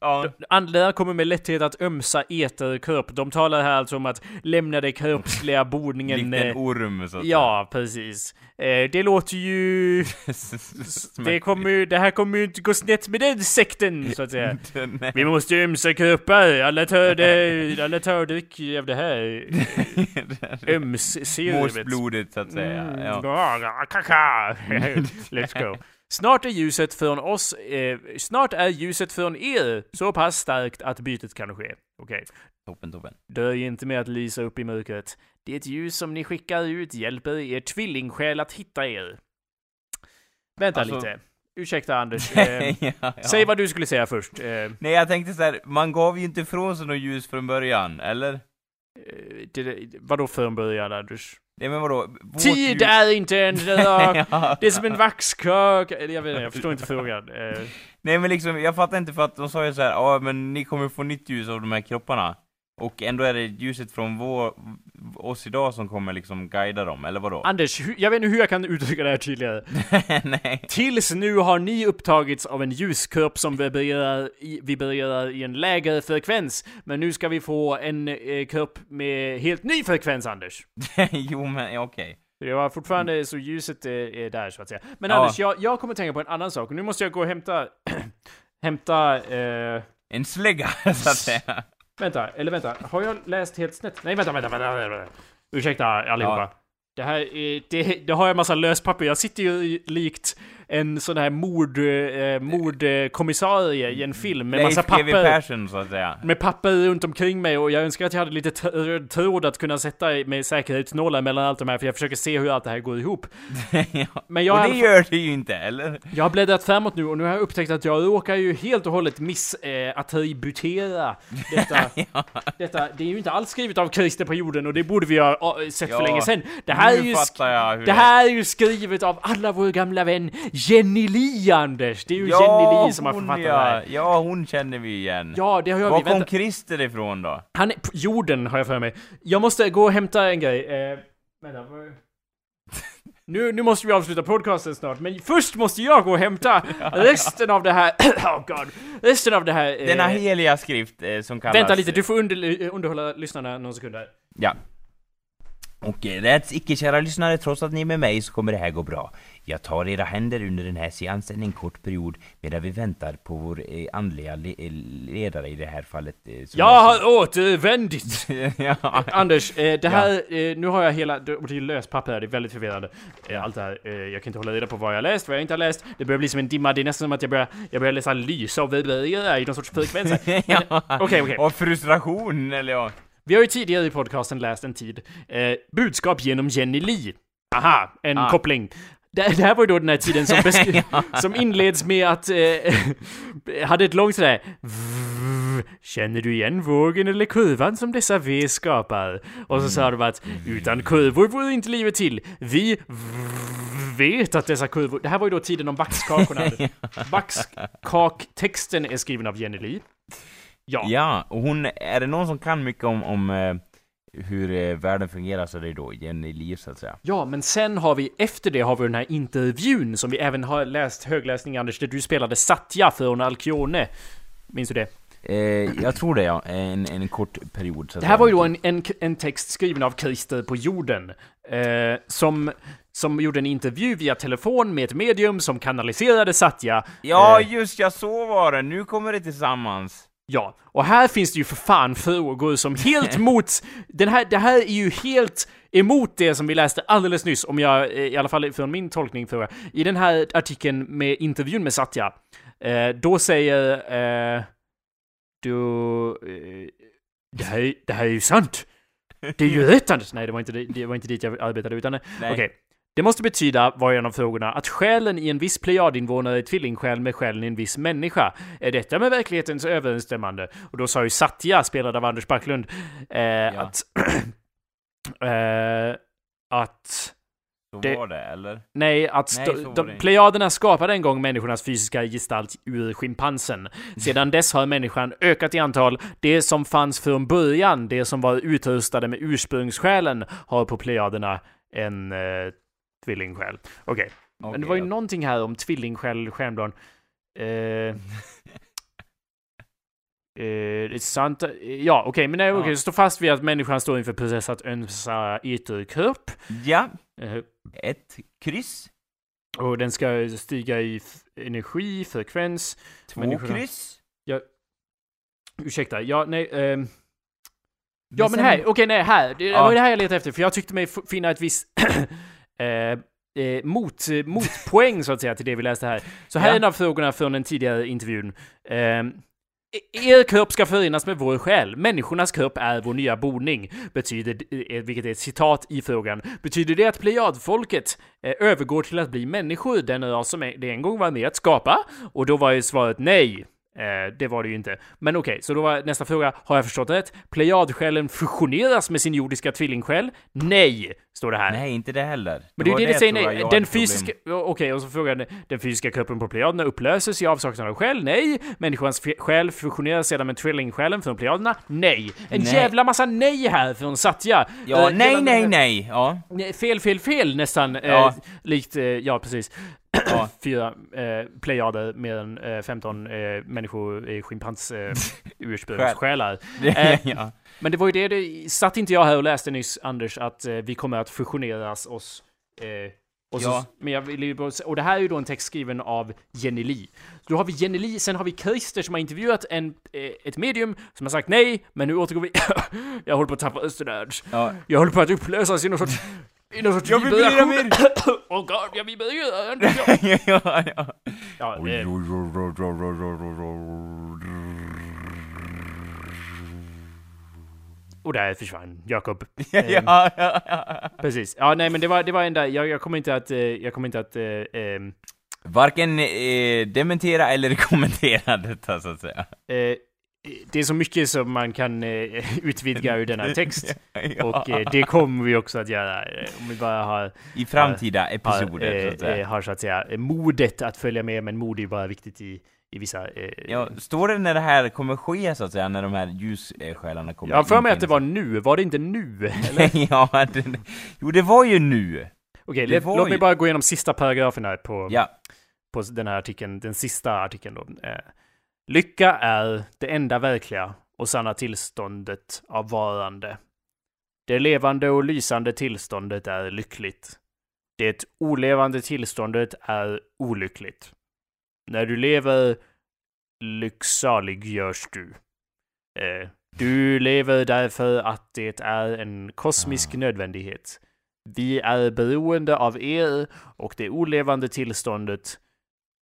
Ja, Andra kommer med lätthet att ömsa eterkropp. De talar här alltså om att lämna den kroppsliga boningen... likt en eh, orm så att Ja, precis. Eh, det låter ju... *laughs* Det, kommer, det här kommer ju inte gå snett med den sekten, så att säga. *laughs* Vi måste ömsa kroppar. Alla tar det, alla tar dryck av det här *laughs* öms-serumet. Morsblodet så att säga. Mm, Ja. kaka. Let's go. Snart är ljuset från oss, eh, snart är ljuset från er så pass starkt att bytet kan ske. Okej. Toppen, toppen. Dröj inte med att lysa upp i mörkret. Det ljus som ni skickar ut hjälper er tvillingsjäl att hitta er. Vänta Alltså- lite. Ursäkta Anders. *laughs* Eh, ja, ja. Säg vad du skulle säga först. Eh, Nej, jag tänkte så här, man gav ju inte ifrån sig något ljus från början, eller? Det, vadå början Anders? Nej men vadå? Vårt Tid är inte en *laughs* ja. Det är som en vaxkök. Jag vet inte, jag förstår inte frågan. Eh, Nej men liksom, jag fattar inte för att de sa ju så här, ja men ni kommer få nytt ljus av de här kropparna. Och ändå är det ljuset från vår, oss idag som kommer liksom guida dem, eller vadå? Anders, jag vet inte hur jag kan uttrycka det här tydligare. *laughs* Nej. Tills nu har ni upptagits av en ljuskropp som vibrerar i, vibrerar i en lägre frekvens. Men nu ska vi få en eh, kropp med helt ny frekvens, Anders. *laughs* jo men, okej. Det var fortfarande så ljuset är, är där, så att säga. Men Ja. Anders, jag, jag kommer tänka på en annan sak. Nu måste jag gå och hämta... *clears throat* hämta... Eh, En slägga, *laughs* så att säga. Vänta, eller vänta. Har jag läst helt snett? Nej, vänta, vänta, vänta. vänta, vänta. Ursäkta allihopa. Ja. Det här är, det, det har jag en massa löspapper. Jag sitter ju likt en sån här mord, eh, mordkommissarie i en film med massa Leif papper. Persson, så att säga. Med papper runt omkring mig och jag önskar att jag hade lite röd tråd att kunna sätta med säkerhetsnålar mellan allt de här för jag försöker se hur allt det här går ihop. *laughs* ja. Men jag Och det gör det ju inte, eller? Jag har bläddrat framåt nu och nu har jag upptäckt att jag råkar ju helt och hållet missattributera detta, *laughs* ja. detta. Det är ju inte alls skrivet av Christer på jorden och det borde vi ha sett för Ja, länge sedan. Det här är ju det här är ju skrivet av alla vår gamla vän Jenny Li, Anders! Det är ju ja, Jenny Li som har författat ja. det här. Ja, hon känner vi igen. Ja, det har jag Var vi. kom. Christer ifrån då? Han är på jorden, har jag för mig. Jag måste gå och hämta en grej. Eh, vänta, vad- *laughs* nu, nu måste vi avsluta podcasten snart, men först måste jag gå och hämta resten av det här... *coughs* oh god. Resten av det här... eh, Denna heliga skrift eh, som kallas... Vänta lite, du får under, underhålla lyssnarna någon sekund här. Ja. Och eh, rätt icke kära lyssnare, trots att ni är med mig så kommer det här gå bra. Jag tar era händer under den här seansen en kort period medan vi väntar på vår eh, andliga le- eh, ledare i det här fallet. Eh, Jag har återvändit! *laughs* ja. Anders, eh, det här, eh, nu har jag hela, det är löspapper här, det är väldigt förvirrande. Eh, allt det här, eh, jag kan inte hålla reda på vad jag har läst, vad jag inte har läst. Det börjar bli som en dimma, det är nästan som att jag börjar, jag börjar läsa lysa och vibrera i någon sorts frekvens. *laughs* ja. Okej, okej. Och frustration, eller ja. Vi har ju tidigare i podcasten läst en tid, eh, budskap genom Jenny Li. Aha, en Ah. koppling. Det, det här var ju då den här tiden som, besk- *laughs* som inleds med att, eh, *laughs* hade ett långt sådär "Vrr, Känner du igen vågen eller kurvan som dessa V skapar? Och så sa de att utan kurvor vore inte livet till. Vi vet att dessa kurvor... Det här var ju då tiden om vaxkakorna. *laughs* Vaxkaktexten är skriven av Jenny Li. Ja. Ja, och hon, är det någon som kan mycket om, om eh, hur eh, världen fungerar så är det då Jenny Liv så att säga. Ja, men sen har vi efter det har vi den här intervjun som vi även har läst högläsning Anders, där du spelade Satya för Alcione. Minns du det? Eh, jag tror det ja, en, en kort period. Det här var ju då en, en, en text skriven av Christer på jorden. Eh, som, som gjorde en intervju via telefon med ett medium som kanaliserade Satya. Ja, Eh, just ja, så var det. Nu kommer det tillsammans. Ja, och här finns det ju för fan frågor som helt *laughs* mot... Den här, det här är ju helt emot det som vi läste alldeles nyss, om jag, eh, i alla fall från min tolkning för I den här artikeln med intervjun med Satya, eh, då säger eh, du... Eh, det, här, det här är ju sant! Det är ju *laughs* rätt Anders! Nej, det var inte, det, det var inte dit jag arbetade, utan... Okej. Det måste betyda, var en av frågorna, att själen i en viss plejadinvånare är tvillingsjäl med själen i en viss människa. Är detta med verklighetens överensstämmande? Och då sa ju Satya, spelad av Anders Backlund, eh, att... *clears throat* eh, att... Så Det- var det, eller? Nej, att Nej, de, plejaderna skapade en gång människornas fysiska gestalt ur schimpansen. Sedan dess har människan ökat i antal. Det som fanns från början, det som var utrustade med ursprungssjälen, har på plejaderna en eh, tvillingsjäl. Okej, men det var ju ja. någonting här om tvillingsjäl, stjärnblad. Eh, *laughs* Eh, det är sant. Ja, okej, men nej, okej, Ja. stå fast vid att människan står inför process att önsa ytterkropp. Ja, Eh, ett kryss. och den ska stiga i energi, frekvens. Två Människorna. kryss. Ursäkta, ja, nej, ehm, Ja men här, okej nej här, det Ja. var det här jag letade efter för jag tyckte mig finna ett visst eh, eh, mot, eh, motpoäng så att säga till det vi läste här. Så här Ja. är en av frågorna från den tidigare intervjun. Ehm, er kropp ska förenas med vår själ. Människornas kropp är vår nya boning. Betyder, eh, vilket är ett citat i frågan. Betyder det att plejadfolket eh, övergår till att bli människor, den ras som det en gång var med att skapa? Och då var ju svaret nej. Eh, det var det ju inte. Men okej, så då var nästa fråga, har jag förstått rätt? Plejadsjälen fusioneras med sin jordiska tvillingsjäl? Nej, står det här. Nej, inte det heller. Men det är det det säger nej. Den fysiska... Okej, och så frågar den, den fysiska kroppen på plejaderna upplöses i avsaknad av själ? Nej. Människans själ fusioneras sedan med tvillingsjälen från plejaderna? Nej. En Nej. jävla massa nej här från Satya. Ja, Eh, nej, nej, nej. Ja. Fel, fel, fel nästan. Eh, Ja. likt, eh, ja precis. Ja. Fyra eh, plejader mer än eh, 15 eh, människor i schimpans eh, *laughs* ursprungssjälar. *laughs* Eh, ja. Men det var ju det, det satt inte jag här och läste nyss, Anders, att eh, vi kommer att fusioneras oss. Eh, och, så, Ja. men jag vill ju och det här är ju då en text skriven av Jenny Li. Då har vi Jenny Li, sen har vi Christer som har intervjuat en, eh, ett medium som har sagt nej, men nu återgår vi... *laughs* jag håller på att tappa rösten här. ja. Jag håller på att upplösas i någon sorts... I någon sorts Jag vibration. Åh *coughs* oh god, jag vibrerar! *laughs* Ja, ja, ja. ja, eh, och där försvann Jakob. ja, *laughs* ja, ja, ja. Precis. Ja, nej men det var, det var enda, jag, jag kommer inte att, eh, jag kommer inte att, eh, ehm, Varken eh, dementera eller *laughs* kommentera detta, så att säga. Det är så mycket som man kan eh, *laughs* utvidga ur denna *laughs* text. Ja. Och eh, det kommer vi också att göra. eh, Om vi bara har, I framtida har, episoder, så eh, att säga. har så att säga modet att följa med, men mod är ju bara viktigt i, i vissa... Eh, Ja, står det när det här kommer ske, så att säga, när de här ljussjälarna kommer jag har för mig att det var nu, var det inte nu? *laughs* ja, det, jo, det var ju nu. Okej, var låt ju- mig bara gå igenom sista paragrafen här på, Ja, på den här artikeln, den sista artikeln då. Lycka är det enda verkliga och sanna tillståndet av varande. Det levande och lysande tillståndet är lyckligt. Det olevande tillståndet är olyckligt. När du lever lycksalig görs du. Eh, du lever därför att det är en kosmisk Ah. nödvändighet. Vi är beroende av er och det olevande tillståndet...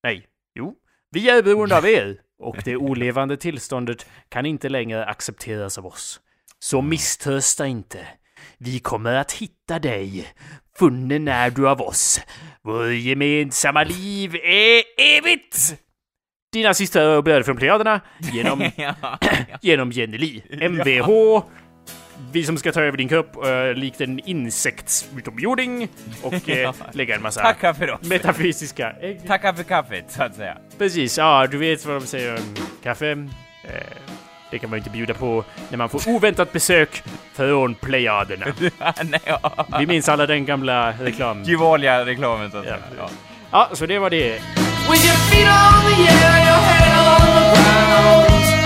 Nej, jo. Vi är beroende av *laughs* er och det olevande tillståndet kan inte längre accepteras av oss. Så misströsta inte. Vi kommer att hitta dig. Funnen är du av oss. Vår gemensamma liv är evigt! Dina systrar och bröder från Plejaderna genom, *laughs* ja, *clears throat* genom Jenny Li. MVH. Vi som ska ta över din kropp uh, likt en insektsutomjording och *laughs* Ja. lägga en massa Tacka för oss. metafysiska ägg. Tacka för kaffet, så att säga. Precis, ja du vet vad de säger om kaffe. Eh, Det kan man ju inte bjuda på när man får oväntat besök från Plejaderna. *laughs* Nej, ja. Vi minns alla den gamla reklamen. Gevalia-reklamen så att Ja. säga. Ja. Ja, så det var det. With your feet on the air, your head on the ground.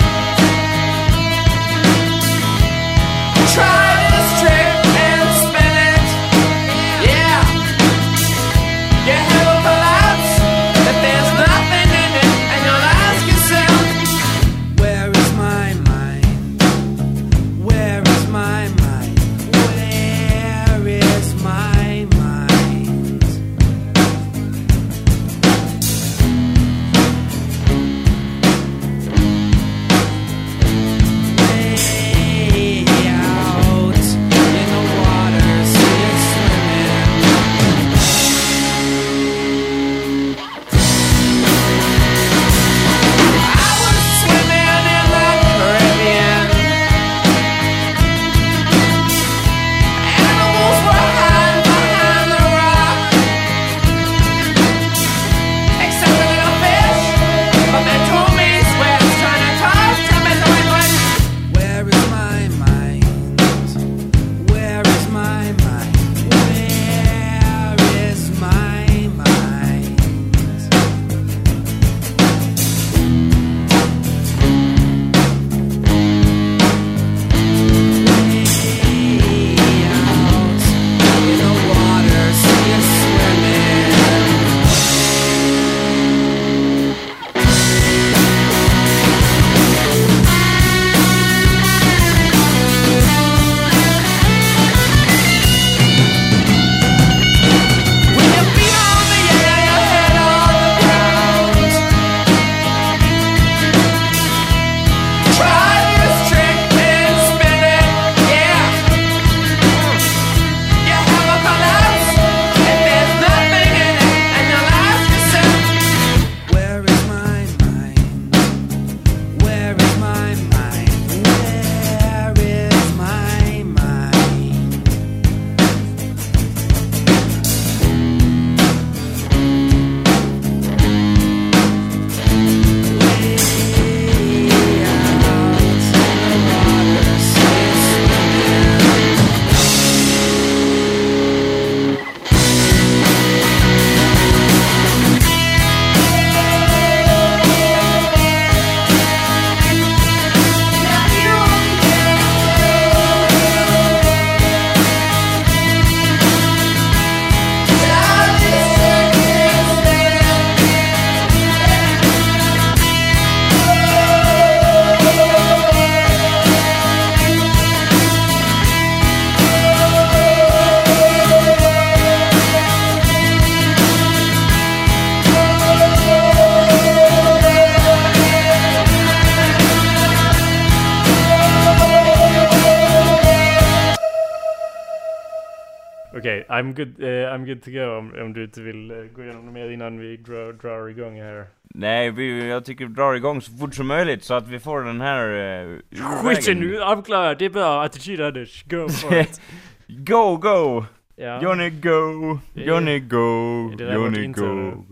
Good, eh, I'm good to go om, om du inte vill eh, gå igenom något mer innan vi drar, drar igång här. Nej, vi, jag tycker vi drar igång så fort som möjligt så att vi får den här uh, Skiten nu, avklarat, det är bra attityd Anders. Go for *laughs* it. Go, go! Ja. Johnny go! Det Johnny go! är det Johnny go!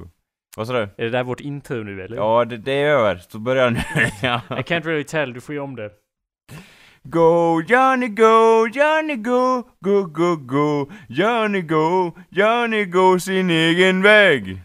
Vad sa du? Är det där vårt intro nu eller? Ja, det, det är över. Så börjar nu. *laughs* ja. I can't really tell, du får ju om det. Go, Johnny go, Johnny go, go, go, go, Johnny go, Johnny go sin egen väg.